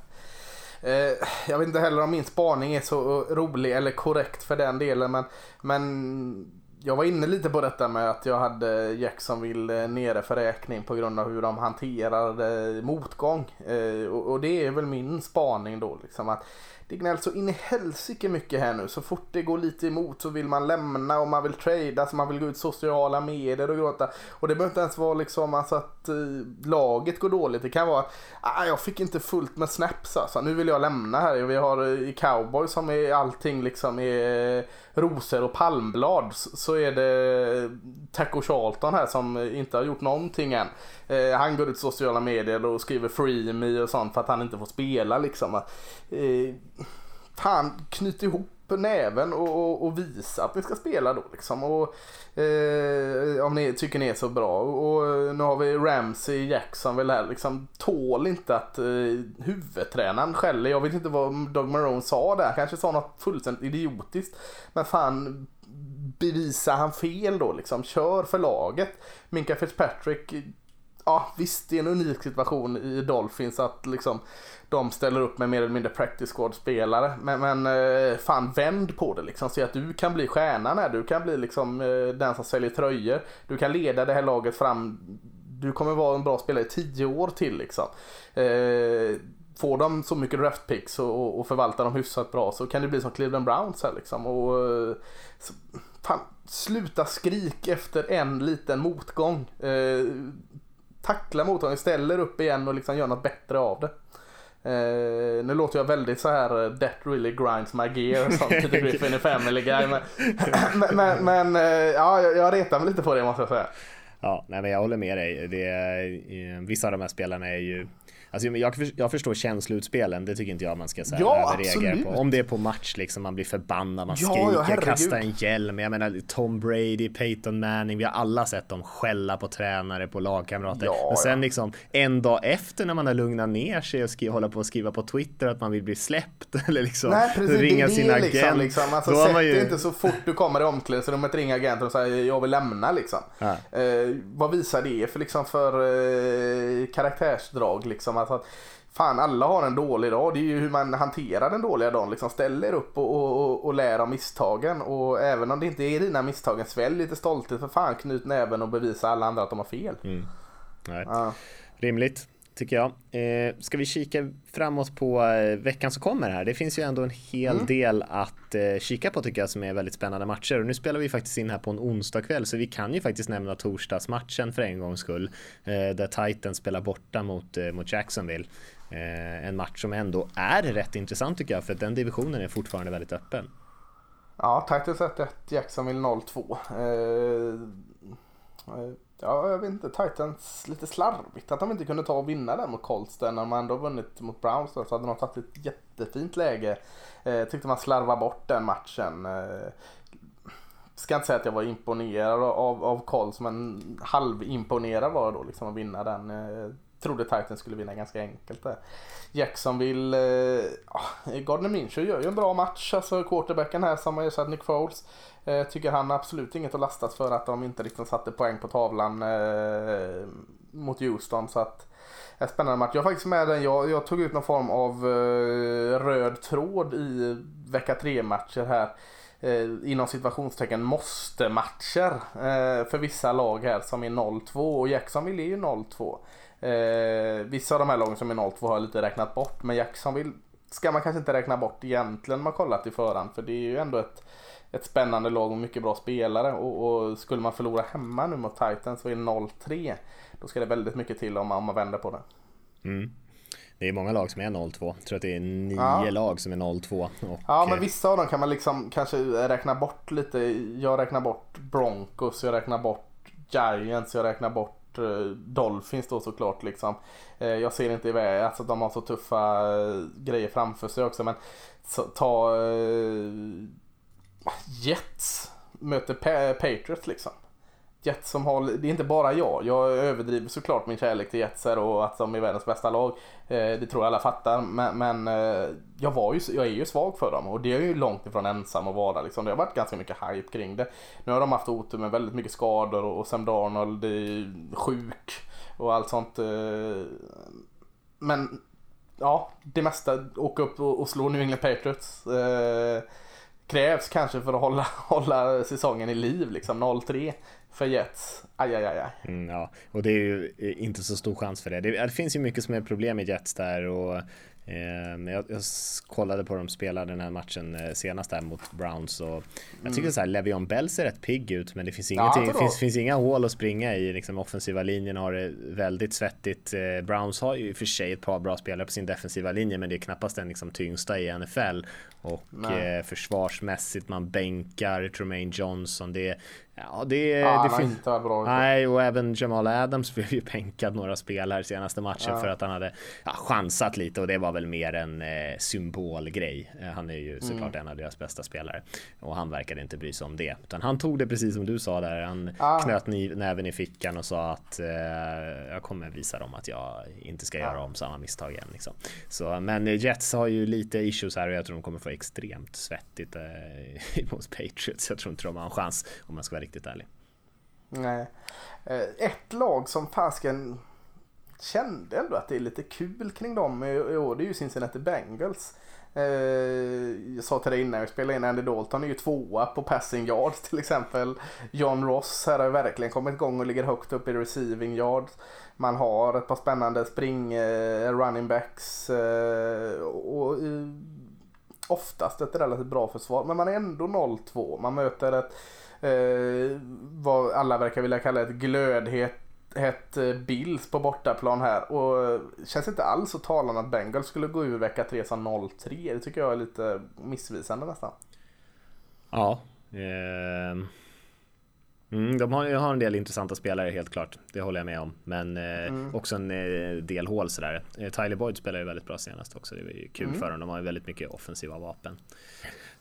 Eh, jag vet inte heller om min spaning är så rolig eller korrekt för den delen men, men jag var inne lite på detta med att jag hade Jacksonville eh, nere för räkning på grund av hur de hanterade eh, motgång. Eh, och det är väl min spaning då liksom att det gnälls så in i helsike mycket här nu. Så fort det går lite emot så vill man lämna och man vill trada, så alltså man vill gå ut sociala medier och gråta. Och det behöver inte ens vara liksom alltså att eh, laget går dåligt. Det kan vara att ah, jag fick inte fullt med snaps alltså. Nu vill jag lämna här. Vi har eh, i Cowboys som är allting liksom är eh, rosor och palmblad. Så är det eh, Taco Charlton här som inte har gjort någonting än. Eh, han går ut i sociala medier och skriver free me och sånt för att han inte får spela liksom. Eh, fan, knyt ihop näven och, och, och, visa att ni ska spela då liksom. Och, eh, om ni tycker ni är så bra. Och, nu har vi Ramsey Jackson väl här liksom tål inte att eh, huvudtränaren skäller. Jag vet inte vad Doug Marone sa där. Kanske sa något fullständigt idiotiskt. Men fan bevisa han fel då liksom. Kör för laget. Minka Fitzpatrick ja visst det är en unik situation i Dolphins att liksom de ställer upp med mer eller mindre practice squad spelare. Men, men eh, fan vänd på det liksom. Se att du kan bli stjärnan här. Du kan bli liksom eh, den som säljer tröjor. Du kan leda det här laget fram. Du kommer vara en bra spelare i tio år till liksom. Eh, får de så mycket draft picks och, och förvaltar dem hyfsat bra så kan det bli som Cleveland Browns här liksom. Och, eh, så, fan, sluta skrik efter en liten motgång. Eh, tackla motståndaren, ställer upp igen och liksom gör något bättre av det. Eh, nu låter jag väldigt så här eh, That really grinds my gear som Peter Griffin i Family Guy. Men, men, men eh, ja, jag retar mig lite på det måste jag säga. Ja, nej, men jag håller med dig. Det vissa av de här spelarna är ju Alltså, jag, jag förstår känsloutspelen, det tycker inte jag man ska säga, ja, överreagera på. Om det är på match liksom, man blir förbannad, man ja, skriker, ja, kastar en hjälm. Jag menar Tom Brady, Peyton Manning, vi har alla sett dem skälla på tränare, på lagkamrater. Ja, Men sen liksom en dag efter när man har lugnat ner sig och hålla på att skriva på Twitter att man vill bli släppt eller liksom Nej, precis, ringa sin agent. Liksom, liksom. Alltså, då sätt ju... inte så fort du kommer i omklädningsrummet, ringa agenten och säga jag vill lämna liksom. Eh, vad visar det för, liksom, för eh, karaktärsdrag liksom? Alltså, fan alla har en dålig dag. Det är ju hur man hanterar den dåliga dagen. Liksom ställer upp och, och, och lär av misstagen. Och även om det inte är dina misstagen, svälj lite stolthet för fan. Knut näven och bevisa alla andra att de har fel. Mm. Nej. Ja. Rimligt tycker jag. Eh, ska vi kika framåt på eh, veckan som kommer här? Det finns ju ändå en hel mm. del att eh, kika på tycker jag som är väldigt spännande matcher. Och nu spelar vi faktiskt in här på en onsdag kväll så vi kan ju faktiskt nämna torsdagsmatchen för en gångs skull. Eh, där Titans spelar borta mot, mot Jacksonville. En match som ändå är rätt intressant tycker jag för den divisionen är fortfarande väldigt öppen. Ja, Titans 1-1, Jacksonville 0-2. Ja, jag vet inte. Titans lite slarvigt att de inte kunde ta och vinna den mot Colts när de ändå vunnit mot Browns så hade de tagit ett jättefint läge. Eh, tyckte man slarvade bort den matchen. Eh, ska inte säga att jag var imponerad av, av Colts men halvimponerad var jag då liksom att vinna den. Eh, trodde Titans skulle vinna ganska enkelt där. Jacksonville, eh, ah, Gardner Minshew gör ju en bra match. Alltså quarterbacken här som har ersatt Nick Foles. Eh, tycker han absolut inget att lastas för att de inte riktigt satte poäng på tavlan eh, mot Houston. Så att, en spännande match. Jag har faktiskt med den, jag, jag tog ut någon form av eh, röd tråd i vecka 3 matcher här. Eh, inom situationstecken måste-matcher eh, för vissa lag här som är 0-2 och Jacksonville är ju 0-2. Eh, vissa av de här lagen som är 0-2 har jag lite räknat bort men Jacksonville ska man kanske inte räkna bort egentligen man kollat i förhand för det är ju ändå ett ett spännande lag och mycket bra spelare. Och, och skulle man förlora hemma nu mot Titans så är det 0-3. Då ska det väldigt mycket till om man, om man vänder på det. Mm. Det är många lag som är 0-2. Jag tror att det är nio ja. lag som är 0-2. Ja, men vissa av dem kan man liksom kanske räkna bort lite. Jag räknar bort Broncos, jag räknar bort Giants, jag räknar bort Eh, Dolphins då såklart liksom. Eh, jag ser inte iväg, alltså de har så tuffa eh, grejer framför sig också men ta Jets möter Patriots liksom. Jets som har, det är inte bara jag, jag överdriver såklart min kärlek till Jets och att de är världens bästa lag. Eh, det tror jag alla fattar. Men, men eh, jag, var ju, jag är ju svag för dem och det är ju långt ifrån ensam att vara. Liksom. Det har varit ganska mycket hype kring det. Nu har de haft otur med väldigt mycket skador och Sam Darnold är sjuk och allt sånt. Eh, men ja, det mesta, åka upp och slå New England Patriots krävs kanske för att hålla, hålla säsongen i liv liksom 0-3 för Jets. Aj, aj, aj. Mm, ja, och det är ju inte så stor chans för det. det. det. finns ju mycket som är problem med Jets där och Eh, jag, jag, kollade på dem spela den här matchen eh, senast där mot Browns och jag tycker mm. så här Levion Bell ser rätt pigg ut men det finns, ingenting, ja, finns, finns inga hål att springa i. Liksom, offensiva linjen har det väldigt svettigt. Eh, Browns har ju i och för sig ett par bra spelare på sin defensiva linje men det är knappast den liksom, tyngsta i NFL och eh, försvarsmässigt man bänkar Tremaine Johnson. Det, Ja, det, ah, det finns... Bra. Nej, och även Jamal Adams blev ju bänkad några spelare senaste matchen ja. för att han hade ja, chansat lite och det var väl mer en eh, symbolgrej. Eh, han är ju såklart mm. en av deras bästa spelare och han verkade inte bry sig om det, utan han tog det precis som du sa där. Han ah. knöt näven i fickan och sa att eh, jag kommer visa dem att jag inte ska ah. göra om samma misstag igen. Liksom. Så, men Jets har ju lite issues här och jag tror de kommer få extremt svettigt eh, mot Patriots. Jag tror inte de har en chans om man ska vara riktigt ärlig. Nej. Eh, ett lag som fasken kände ändå att det är lite kul kring dem i år, det är ju Cincinnati Bengals. Eh, jag sa till dig innan vi spelade in, Andy Dalton är ju tvåa på passing yards till exempel. John Ross här har verkligen kommit igång och ligger högt upp i receiving yards. Man har ett par spännande spring eh, running backs och oftast ett relativt bra försvar. Men man är ändå 0-2. Man möter ett eh, vad alla verkar vilja kalla ett glödhet hett Bills på bortaplan här och känns inte alls så talande att Bengals skulle gå ur vecka 3 som 0-3. Det tycker jag är lite missvisande nästan. Ja. Eh... Mm, de har, har en del intressanta spelare helt klart. Det håller jag med om. Men eh, mm. också en eh, del hål sådär. Eh, Tyler Boyd spelar ju väldigt bra senast också. Det var ju kul mm. för dem. De har ju väldigt mycket offensiva vapen.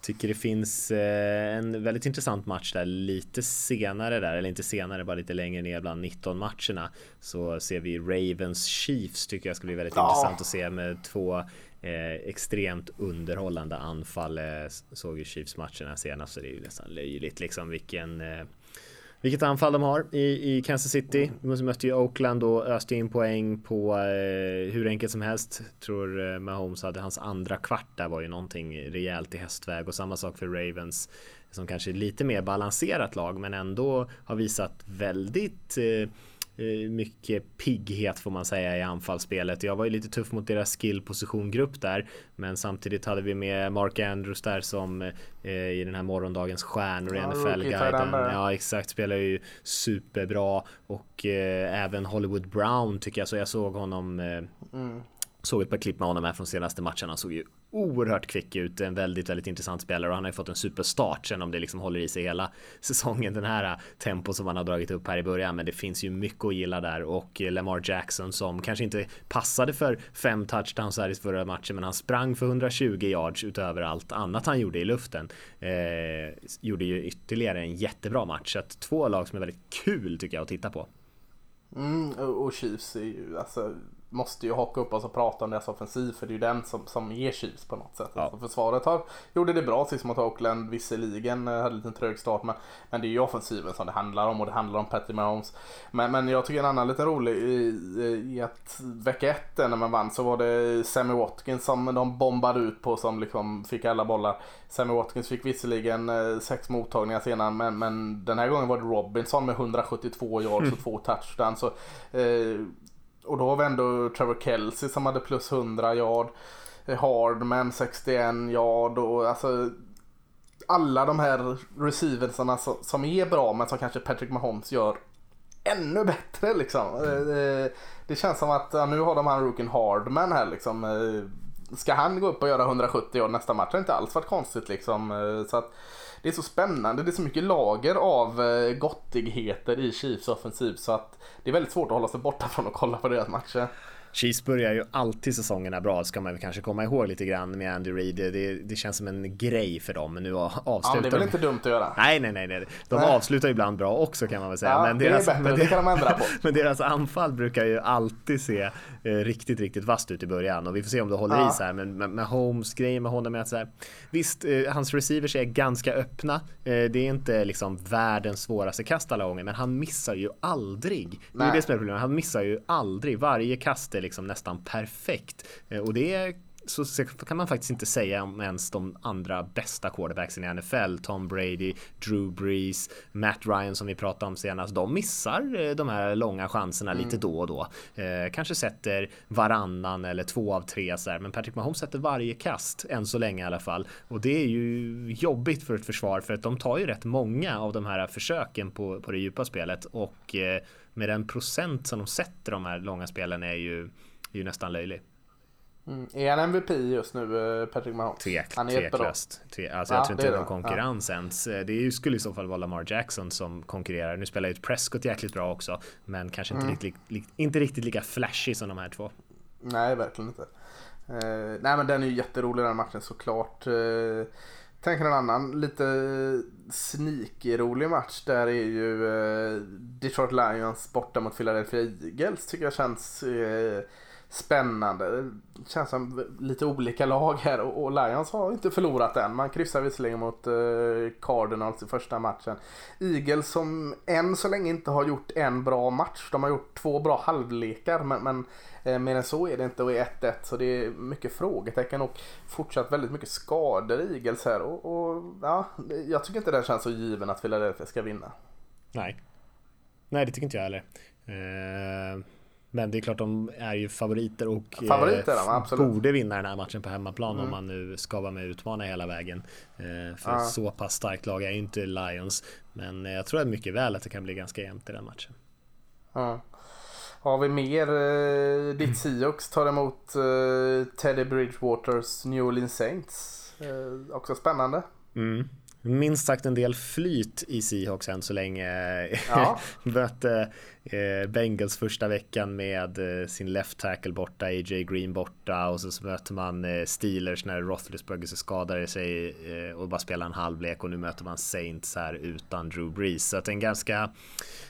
Tycker det finns eh, en väldigt intressant match där lite senare där, eller inte senare, bara lite längre ner bland 19 matcherna. Så ser vi Ravens Chiefs tycker jag ska bli väldigt ja. intressant att se med två eh, extremt underhållande anfall. Eh, såg ju Chiefs matcherna senast så det är ju nästan löjligt liksom vilken eh, vilket anfall de har i, i Kansas City. De mötte ju Oakland och öste in poäng på eh, hur enkelt som helst. Tror eh, Mahomes hade hans andra kvart där var ju någonting rejält i hästväg och samma sak för Ravens som kanske är lite mer balanserat lag men ändå har visat väldigt eh, mycket pigghet får man säga i anfallsspelet. Jag var ju lite tuff mot deras skill positiongrupp där, men samtidigt hade vi med Mark Andrews där som eh, i den här morgondagens stjärnor i ja, NFL-guiden. Ja, exakt, spelar ju superbra och eh, även Hollywood Brown tycker jag så. Jag såg honom eh, mm. Såg ett par klipp med honom här från senaste matchen. Han såg ju oerhört kvick ut. En väldigt, väldigt intressant spelare och han har ju fått en superstart sen om det liksom håller i sig hela säsongen. Den här äh, tempo som han har dragit upp här i början. Men det finns ju mycket att gilla där och eh, Lamar Jackson som kanske inte passade för fem touchdowns här i förra matchen, men han sprang för 120 yards utöver allt annat han gjorde i luften. Eh, gjorde ju ytterligare en jättebra match. Så att två lag som är väldigt kul tycker jag att titta på. Mm, och Chiefs är ju alltså måste ju haka upp oss och prata om deras offensiv för det är ju den som, som ger Chiefs på något sätt. Ja. Alltså försvaret har, gjorde det bra sist mot Oakland, visserligen eh, hade en liten trög start men, men det är ju offensiven som det handlar om och det handlar om Patty Mahomes. Men, men jag tycker en annan liten rolig i, i att vecka ett när man vann så var det Sammy Watkins som de bombade ut på som liksom fick alla bollar. Sammy Watkins fick visserligen eh, sex mottagningar senare men, men den här gången var det Robinson med 172 yards och två touchdowns. Så, eh, och då har vi ändå Trevor Kelsey som hade plus 100 yard. Eh, Hardman 61 yard och alltså alla de här receiversarna som är bra men som kanske Patrick Mahomes gör ännu bättre liksom. Eh, eh, det känns som att ja, nu har de han rookien Hardman här liksom. Ska han gå upp och göra 170 yard nästa match? Det har inte alls varit konstigt liksom. Så att det är så spännande. Det är så mycket lager av eh, gottigheter i Chiefs offensiv så att det är väldigt svårt att hålla sig borta från att kolla på deras matcher. Chiefs börjar ju alltid säsongerna bra, ska man kanske komma ihåg lite grann med Andy Reid. Det, det känns som en grej för dem, men nu avslutar Ja, det är väl inte dumt att göra? Nej, nej, nej. nej. De nej. avslutar ibland bra också kan man väl säga. Ja, men deras, bättre, men ändra på. men deras anfall brukar ju alltid se eh, riktigt, riktigt vasst ut i början och vi får se om det håller ja. i sig här. Men med, med Holmes grejen med honom är att så här, visst, eh, hans receivers är ganska öppna. Eh, det är inte liksom världens svåraste kast alla gånger, men han missar ju aldrig. Nej. Det är det som är problemet. Han missar ju aldrig. Varje kast är liksom nästan perfekt och det är så, så kan man faktiskt inte säga om ens de andra bästa quarterbacksen i NFL. Tom Brady, Drew Brees, Matt Ryan som vi pratade om senast. De missar eh, de här långa chanserna mm. lite då och då. Eh, kanske sätter varannan eller två av tre så här. Men Patrick Mahomes sätter varje kast än så länge i alla fall. Och det är ju jobbigt för ett försvar för att de tar ju rätt många av de här försöken på, på det djupa spelet och eh, med den procent som de sätter de här långa spelen är ju, är ju nästan löjlig. Mm. Är han MVP just nu, eh, Patrick Mahomes? Tvek, han är tveklöst. Tve, alltså ja, jag tror inte det är någon konkurrens ja. ens. Det skulle i så fall vara Lamar Jackson som konkurrerar. Nu spelar ju Prescott jäkligt bra också, men kanske inte, mm. riktigt, inte riktigt lika flashy som de här två. Nej, verkligen inte. Uh, nej, men den är ju jätterolig den matchen såklart. Uh, tänker en annan lite eh, sneaky rolig match. Där är ju eh, Detroit Lions borta mot Philadelphia Eagles tycker jag känns eh, spännande. Det känns som lite olika lag här och Lions har inte förlorat än. Man kryssar visserligen mot eh, Cardinals i första matchen. Eagles som än så länge inte har gjort en bra match. De har gjort två bra halvlekar men, men eh, mer än så är det inte och är 1-1 så det är mycket frågetecken och fortsatt väldigt mycket skador i Eagles här och, och ja, jag tycker inte den känns så given att Philadelphia ska vinna. Nej. Nej det tycker inte jag heller. Eh... Men det är klart de är ju favoriter och favoriter, eh, borde vinna den här matchen på hemmaplan mm. om man nu ska vara med och utmana hela vägen. Eh, för ja. så pass starkt lag är ju inte Lions. Men eh, jag tror att mycket väl att det kan bli ganska jämnt i den matchen. Ja. Har vi mer? Eh, ditt Seahawks tar emot eh, Teddy Bridgewaters New Orleans Saints. Eh, också spännande. Mm minst sagt en del flyt i Seahawks än så länge. Ja. Mötte eh, Bengals första veckan med eh, sin left tackle borta, AJ Green borta och så möter man eh, Steelers när Roethlisberger skadade sig eh, och bara spelar en halvlek och nu möter man Saints här utan Drew Brees. Så att en ganska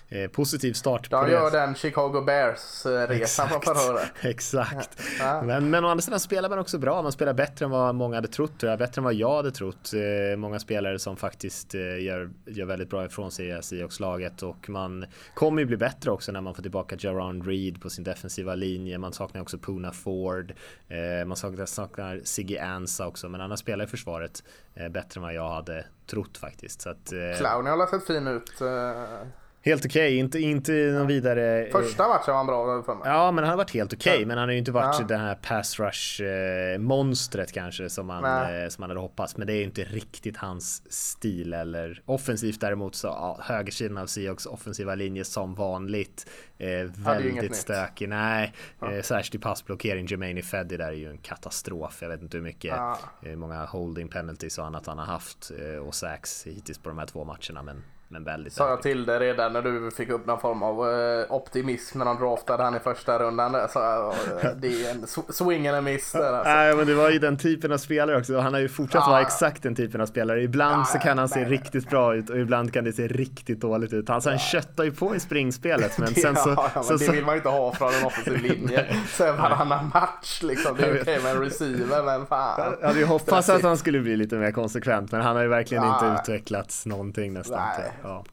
eh, positiv start. De gör den Chicago Bears-resan från förra året. Exakt. Ja. Men, men å andra sidan spelar man också bra. Man spelar bättre än vad många hade trott. Bättre än vad jag hade trott. Eh, många spelare som faktiskt eh, gör, gör väldigt bra ifrån sig i Seahawks-laget och man kommer ju bli bättre också när man får tillbaka Jaron Reed på sin defensiva linje. Man saknar också Puna Ford. Eh, man saknar, saknar Siggy Ansa också, men annars spelar i försvaret eh, bättre än vad jag hade trott faktiskt. Så att, eh, Clowney har sett fin ut. Eh, Helt okej, okay. inte, inte någon vidare... Eh, Första matchen var han bra för mig. Ja, men han har varit helt okej. Okay. Men han har ju inte varit ja. det här pass rush eh, monstret kanske som man, eh, som man hade hoppats. Men det är ju inte riktigt hans stil eller offensivt däremot så ja, högersidan av Seahawks offensiva linje som vanligt. Eh, väldigt stökig. Nej, ja. eh, särskilt i passblockering. Jermaine Feddy där är ju en katastrof. Jag vet inte hur mycket, ja. eh, många holding penalties och annat han har haft eh, och sax hittills på de här två matcherna. Men men väldigt Sa jag till dig redan när du fick upp någon form av uh, optimism när de draftade han i första rundan där. Så, uh, det är en swing and a miss där alltså. Nej men det var ju den typen av spelare också. Han har ju fortsatt ja. vara exakt den typen av spelare. Ibland ja, så kan han se nej. riktigt bra ut och ibland kan det se riktigt dåligt ut. Alltså, han köttar ju på i springspelet men sen så... Ja, så, det vill man ju inte ha från en offensiv linje. Sen varannan match liksom. Det är okej okay med en receiver men fan. Jag hade ju hoppats att han skulle bli lite mer konsekvent men han har ju verkligen inte utvecklats någonting nästan. Nej. Ja.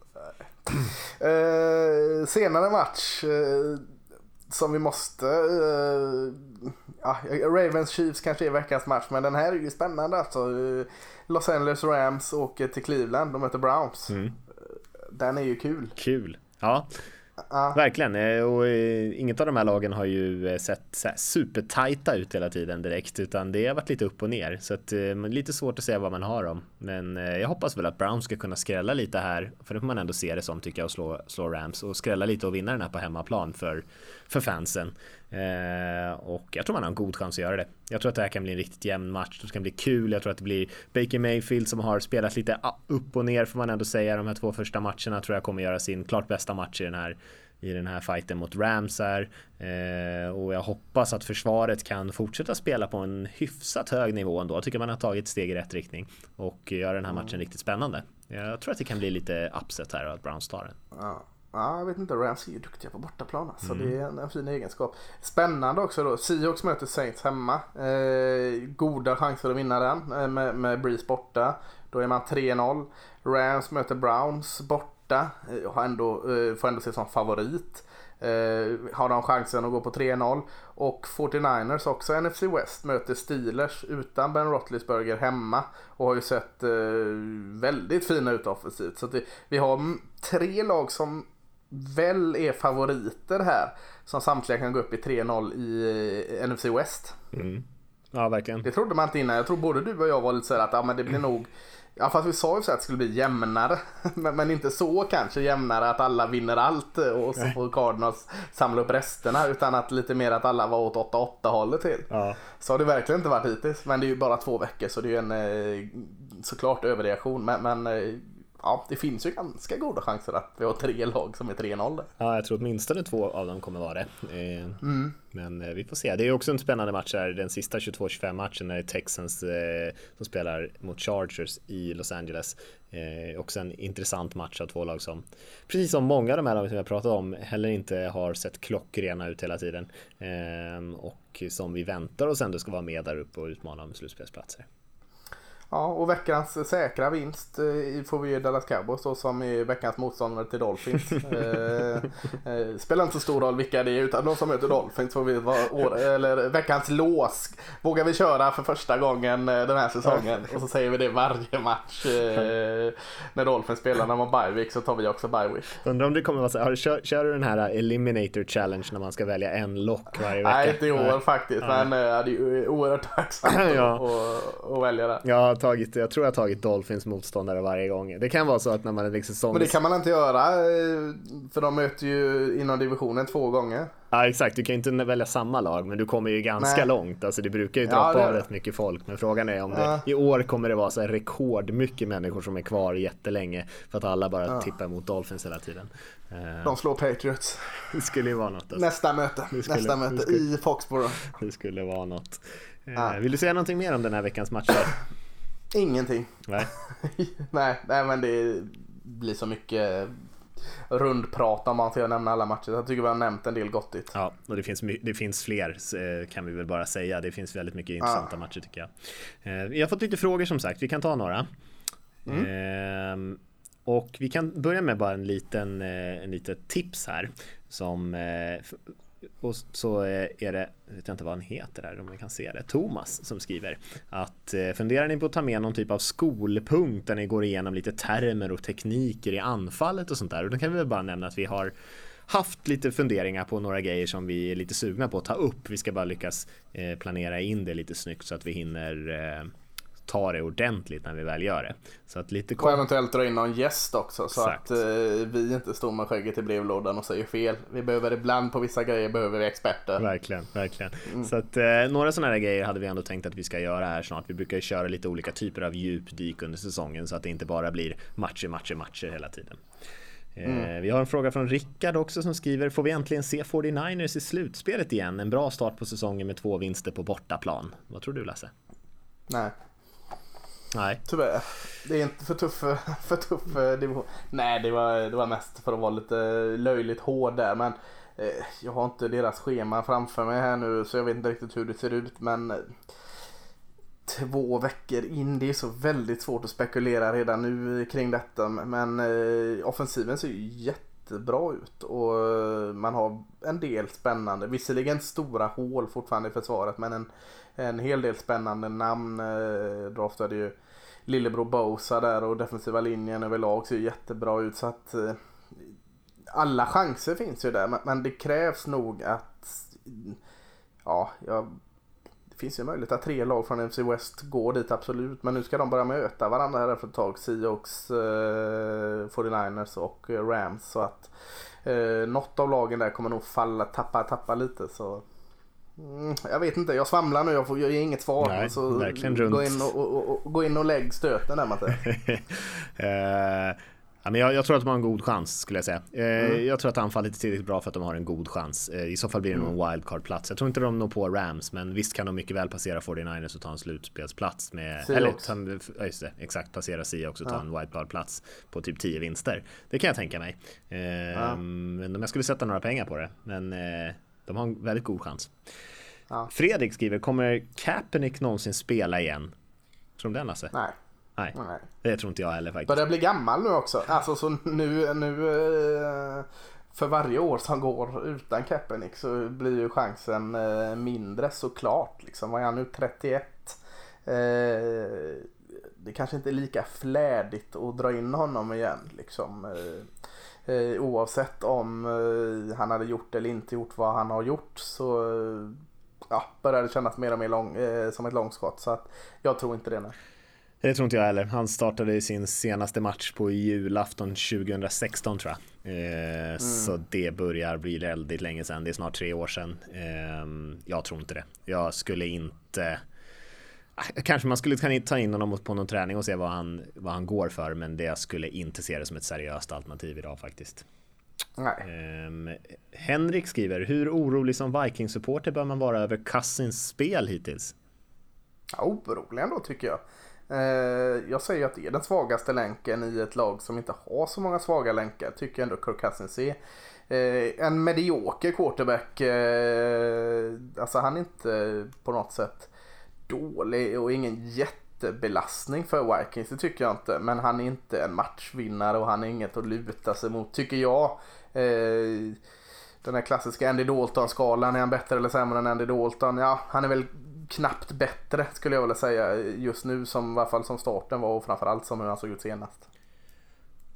Eh, senare match eh, som vi måste... Eh, ja, Ravens Chiefs kanske är veckans match men den här är ju spännande alltså. Eh, Los Angeles Rams åker till Cleveland, de möter Browns. Mm. Den är ju kul. Kul. Ja, Ah. Verkligen, eh, och eh, inget av de här lagen har ju eh, sett sett supertajta ut hela tiden direkt utan det har varit lite upp och ner så att lite svårt att säga vad man har dem. Men jag hoppas väl att Brown ska kunna skrälla lite här för det får man ändå se det som tycker jag och slå, slå Rams och skrälla lite och vinna den här på hemmaplan för, för fansen. Eh, och jag tror man har en god chans att göra det. Jag tror att det här kan bli en riktigt jämn match. Det kan bli kul. Jag tror att det blir Baker Mayfield som har spelat lite upp och ner får man ändå säga. De här två första matcherna tror jag kommer göra sin klart bästa match i den här i den här fighten mot Rams här. Eh, och jag hoppas att försvaret kan fortsätta spela på en hyfsat hög nivå ändå. Jag tycker man har tagit steg i rätt riktning och göra den här matchen mm. riktigt spännande. Jag tror att det kan bli lite upset här och att Browns tar den. Ja. Ja, jag vet inte, Rams är ju duktiga på bortaplan. Så alltså. mm. det är en, en, fin egenskap. Spännande också då. Seahawks möter Saints hemma. Eh, goda chanser att vinna den eh, med, med Breeze borta. Då är man 3-0. Rams möter Browns borta. Eh, har ändå, eh, får ändå se som favorit. eh, har de chansen att gå på 3-0. Och 49ers också NFC West möter Steelers utan Ben Roethlisberger hemma och har ju sett eh, väldigt fina ut offensivt. Så det, vi har tre lag som väl är favoriter här som samtliga kan gå upp i 3-0 i eh, NFC West. Mm. Ja, verkligen. Det trodde man inte innan. Jag tror både du och jag var lite såhär att ja, men det blir nog Ja fast vi sa ju så att det skulle bli jämnare. Men, men, inte så kanske jämnare att alla vinner allt och så får Cardinals samla upp resterna. Utan att lite mer att alla var åt 8-8 hållet till. Ja. Så har det verkligen inte varit hittills. Men det är ju bara två veckor så det är ju en eh, såklart överreaktion. Men, men eh, ja, det finns ju ganska goda chanser att vi har tre lag som är 3-0. Ja, jag tror åtminstone två av dem kommer vara det. Eh, mm. Men eh, vi får se. Det är också en spännande match här, den sista 22-25 matchen är Texans eh, som spelar mot Chargers i Los Angeles. Eh, också en intressant match av två lag som, precis som många av de här lagen som jag pratat om, heller inte har sett klockrena ut hela tiden. Eh, och som vi väntar oss ändå ska vara med där uppe och utmana om slutspelsplatser. Ja, och veckans säkra vinst eh, får vi ge Dallas Cowboys då som är veckans motståndare till Dolphins. eh, eh, spelar inte så stor roll vilka det är utan de som möter Dolphins får vi vara eller veckans lås. Vågar vi köra för första gången den här säsongen och så säger vi det varje match. Eh, när Dolphins spelar när man bye så tar vi också bye Undrar om det kommer vara så här, kör, kör, du den här Eliminator Challenge när man ska välja en lock varje vecka? Nej, inte i år faktiskt. Men det är oerhört tacksamt ja. att, att välja det. Ja, tagit, jag tror jag har tagit Dolphins motståndare varje gång. Det kan vara så att när man är liksom säsong... Men det kan man inte göra, eh, för de möter ju inom divisionen två gånger. Ja exakt, du kan ju inte välja samma lag men du kommer ju ganska Nej. långt. Alltså det brukar ju droppa ja, av rätt mycket folk. Men frågan är om det, i år kommer det vara så här rekordmycket människor som är kvar jättelänge. För att alla bara ja. tippar mot Dolphins hela tiden. Eh, de slår Patriots. Det skulle ju vara något. Alltså. Nästa möte, skulle, nästa möte skulle, i Foxborough. Det skulle vara något. Ja. Vill du säga någonting mer om den här veckans matcher? Ingenting. Nej. nej, nej, men det blir så mycket rundprat om man ska nämna alla matcher. Jag tycker vi har nämnt en del gottigt. Ja, och det finns, det finns fler eh, kan vi väl bara säga. Det finns väldigt mycket intressanta ja. matcher tycker jag. Eh, vi har fått lite frågor som sagt. Vi kan ta några. Mm. Ehm, och vi kan börja med bara en liten, eh, en litet tips här som och så eh, är det, jag vet inte vad han heter där om vi kan se det, Thomas som skriver att eh, funderar ni på att ta med någon typ av skolpunkt där ni går igenom lite termer och tekniker i anfallet och sånt där och då kan vi väl bara nämna att vi har haft lite funderingar på några grejer som vi är lite sugna på att ta upp. Vi ska bara lyckas eh, planera in det lite snyggt så att vi hinner ta det ordentligt när vi väl gör det. Så att lite och eventuellt dra in någon gäst också så Exakt. att eh, vi inte står med skägget i brevlådan och säger fel. Vi behöver ibland på vissa grejer behöver vi experter. Verkligen, verkligen. Mm. Så att eh, några sådana här grejer hade vi ändå tänkt att vi ska göra här snart. Vi brukar ju köra lite olika typer av djupdyk under säsongen så att det inte bara blir matcher, matcher, matcher hela tiden. Eh, mm. Vi har en fråga från Rickard också som skriver Får vi äntligen se 49ers i slutspelet igen? En bra start på säsongen med två vinster på bortaplan. Vad tror du Lasse? Nej, Nej. Tyvärr. Det är inte för tuff, för tuff eh, division. Nej, det var, det var mest för att vara lite löjligt hård där. Men eh, jag har inte deras schema framför mig här nu så jag vet inte riktigt hur det ser ut. Men eh, två veckor in, det är så väldigt svårt att spekulera redan nu kring detta. Men eh, offensiven ser ju jättebra ut och eh, man har en del spännande, visserligen stora hål fortfarande i försvaret men en, en hel del spännande namn eh, draftade ju lillebror Bosa där och defensiva linjen överlag ser jättebra ut. Så att eh, alla chanser finns ju där men, men det krävs nog att ja, jag, det finns ju möjlighet att tre lag från NFC West går dit absolut. Men nu ska de börja möta varandra här efter ett tag Seahawks, eh, 49ers och Rams. Så att eh, något av lagen där kommer nog falla, tappa, tappa lite så Mm, jag vet inte, jag svamlar nu, jag, får, jag ger inget svar. Nej, så. Gå in och, och, och, gå in och lägg stöten där Matte. men jag, jag, tror att de har en god chans skulle jag säga. Eh, mm. Jag tror att anfallet är tillräckligt bra för att de har en god chans. Eh, I så fall blir det mm. någon wildcard-plats. Jag tror inte de når på Rams, men visst kan de mycket väl passera 49ers och ta en slutspelsplats med... Seahawks. Eller, ja, just det, exakt, passera Seahawks och ta ja. en wildcard-plats på typ 10 vinster. Det kan jag tänka mig. Eh, ja. Men om jag skulle sätta några pengar på det, men eh, de har en väldigt god chans. Ja. Fredrik skriver, kommer Kaepernick någonsin spela igen? Tror du den Lasse? Nej. Nej. Nej, det tror inte jag heller faktiskt. Börjar bli gammal nu också. Alltså så nu, nu eh, för varje år som går utan Kaepernick så blir ju chansen eh, mindre såklart. Liksom. Vad är han nu? 31? Eh, det kanske inte är lika flädigt att dra in honom igen. Liksom. Eh, eh oavsett om eh, han hade gjort eller inte gjort vad han har gjort så eh, ja, börjar det kännas mer och mer lång, som ett långskott. Så att jag tror inte det nu. Det tror inte jag heller. Han startade sin senaste match på julafton 2016 tror jag. Eh, mm. Så det börjar bli väldigt länge sedan. Det är snart tre år sedan. Eh, jag tror inte det. Jag skulle inte Kanske man skulle ta in honom på någon träning och se vad han, vad han går för men det skulle inte se det som ett seriöst alternativ idag faktiskt. Um, Henrik skriver, hur orolig som Vikings-supporter bör man vara över Cousins spel hittills? Ja, orolig ändå tycker jag. Eh, jag säger att det är den svagaste länken i ett lag som inte har så många svaga länkar. Tycker jag ändå Kirk Cousins är. Eh, en medioker quarterback. Eh, alltså han är inte på något sätt dålig och ingen jättebelastning för Vikings. Det tycker jag inte. Men han är inte en matchvinnare och han är inget att luta sig mot tycker jag. Eh, den här klassiska Andy Dalton-skalan. Är han bättre eller sämre än Andy Dalton? Ja, han är väl knappt bättre skulle jag vilja säga just nu som i alla fall som starten var och framförallt som hur han såg ut senast.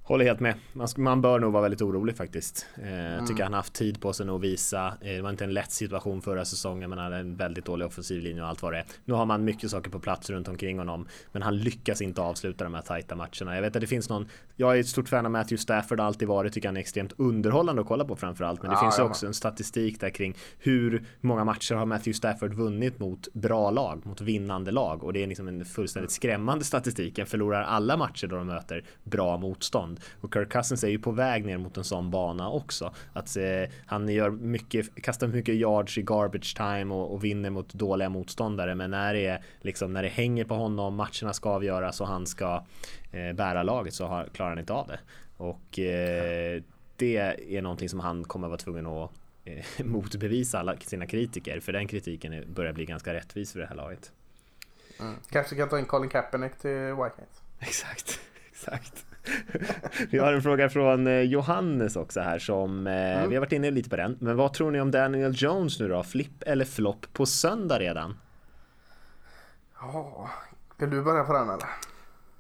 Håller helt med. Man, man bör nog vara väldigt orolig faktiskt. Eh, mm. Tycker han har haft tid på sig att visa. Eh, det var inte en lätt situation förra säsongen. Man hade en väldigt dålig offensiv linje och allt vad det är. Nu har man mycket saker på plats runt omkring honom. Men han lyckas inte avsluta de här tajta matcherna. Jag vet att det finns någon. Jag är ett stort fan av Matthew Stafford alltid varit. Tycker han är extremt underhållande att kolla på framförallt. Men det ja, finns ju ja. också en statistik där kring hur många matcher har Matthew Stafford vunnit mot bra lag, mot vinnande lag. Och det är liksom en fullständigt skrämmande statistik. Han förlorar alla matcher då de möter bra motstånd. Och Kirk Cousins är ju på väg ner mot en sån bana också. Att eh, han gör mycket, kastar mycket yards i garbage time och, och, vinner mot dåliga motståndare. Men när det, liksom, när det hänger på honom, matcherna ska avgöras och han ska eh, bära laget så har, klarar han inte av det. Och eh, det är någonting som han kommer vara tvungen att eh, motbevisa alla sina kritiker. För den kritiken börjar bli ganska rättvis för det här laget. Mm. Kanske kan ta in Colin Kaepernick till Whiteheads. Exakt, exakt. vi har en fråga från eh, Johannes också här som eh, mm. vi har varit inne lite på den. Men vad tror ni om Daniel Jones nu då? Flipp eller flopp på söndag redan? Ja, vill du börja på den eller?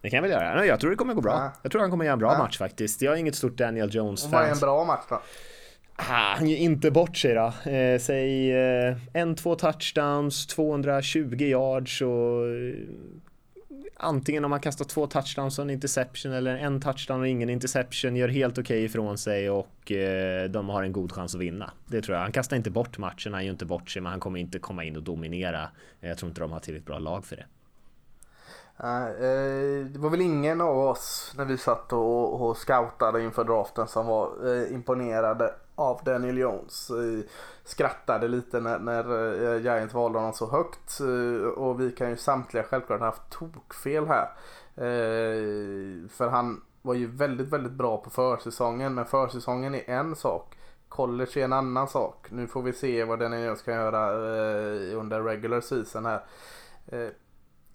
Det kan jag väl göra. Jag tror det kommer gå bra. Ja. Jag tror han kommer göra en bra ja. match faktiskt. Jag är inget stort Daniel Jones-fan. Vad är en bra match då? Ah, han ger inte bort sig då. Eh, säg eh, en, två touchdowns, 220 yards och antingen om man kastar två touchdowns och en interception eller en touchdown och ingen interception gör helt okej okay ifrån sig och eh, de har en god chans att vinna. Det tror jag. Han kastar inte bort matchen, han gör inte bort sig, men han kommer inte komma in och dominera. Jag tror inte de har tillräckligt bra lag för det. Uh, det var väl ingen av oss när vi satt och, och scoutade inför draften som var uh, imponerade av Daniel Jones. Skrattade lite när, när eh, Giants valde honom så högt eh, och vi kan ju samtliga självklart ha haft tokfel här. Eh, för han var ju väldigt, väldigt bra på försäsongen men försäsongen är en sak. College är en annan sak. Nu får vi se vad Daniel Jones kan göra under regular season här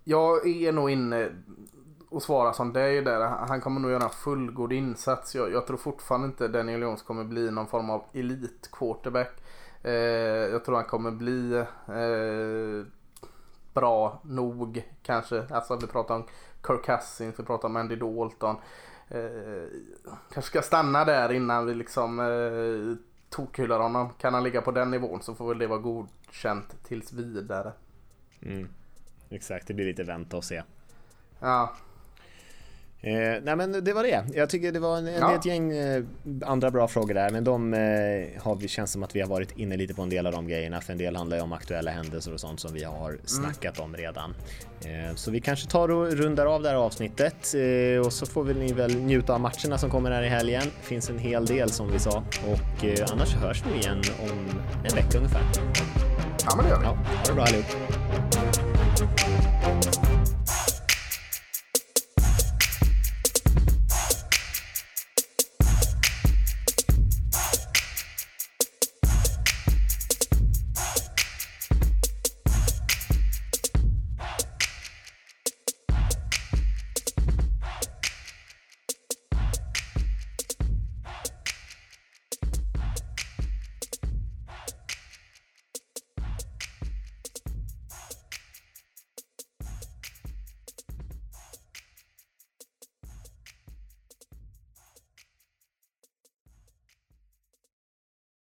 jag är nog inne och svarar som dig där. Han kommer nog göra en fullgod insats. Jag, jag tror fortfarande inte Daniel Jones kommer bli någon form av elit quarterback. Eh, jag tror han kommer bli eh, bra nog kanske. Alltså vi pratar om Kirk Cousins, vi pratar om Andy Dalton. Eh, kanske ska stanna där innan vi liksom eh, tokhyllar honom. Kan han ligga på den nivån så får väl det vara godkänt tills vidare. Mm. Exakt, det blir lite vänta och se. Ja. Eh, nej men det var det. Jag tycker det var en, ja. ett gäng eh, andra bra frågor där men de eh, har vi, känns som att vi har varit inne lite på en del av de grejerna för en del handlar ju om aktuella händelser och sånt som vi har mm. snackat om redan. Eh, så vi kanske tar och rundar av det här avsnittet eh, och så får vi ni väl njuta av matcherna som kommer här i helgen. Det finns en hel del som vi sa och eh, annars hörs vi igen om en vecka ungefär. Ja men det gör vi. Ja, ha det bra allihop.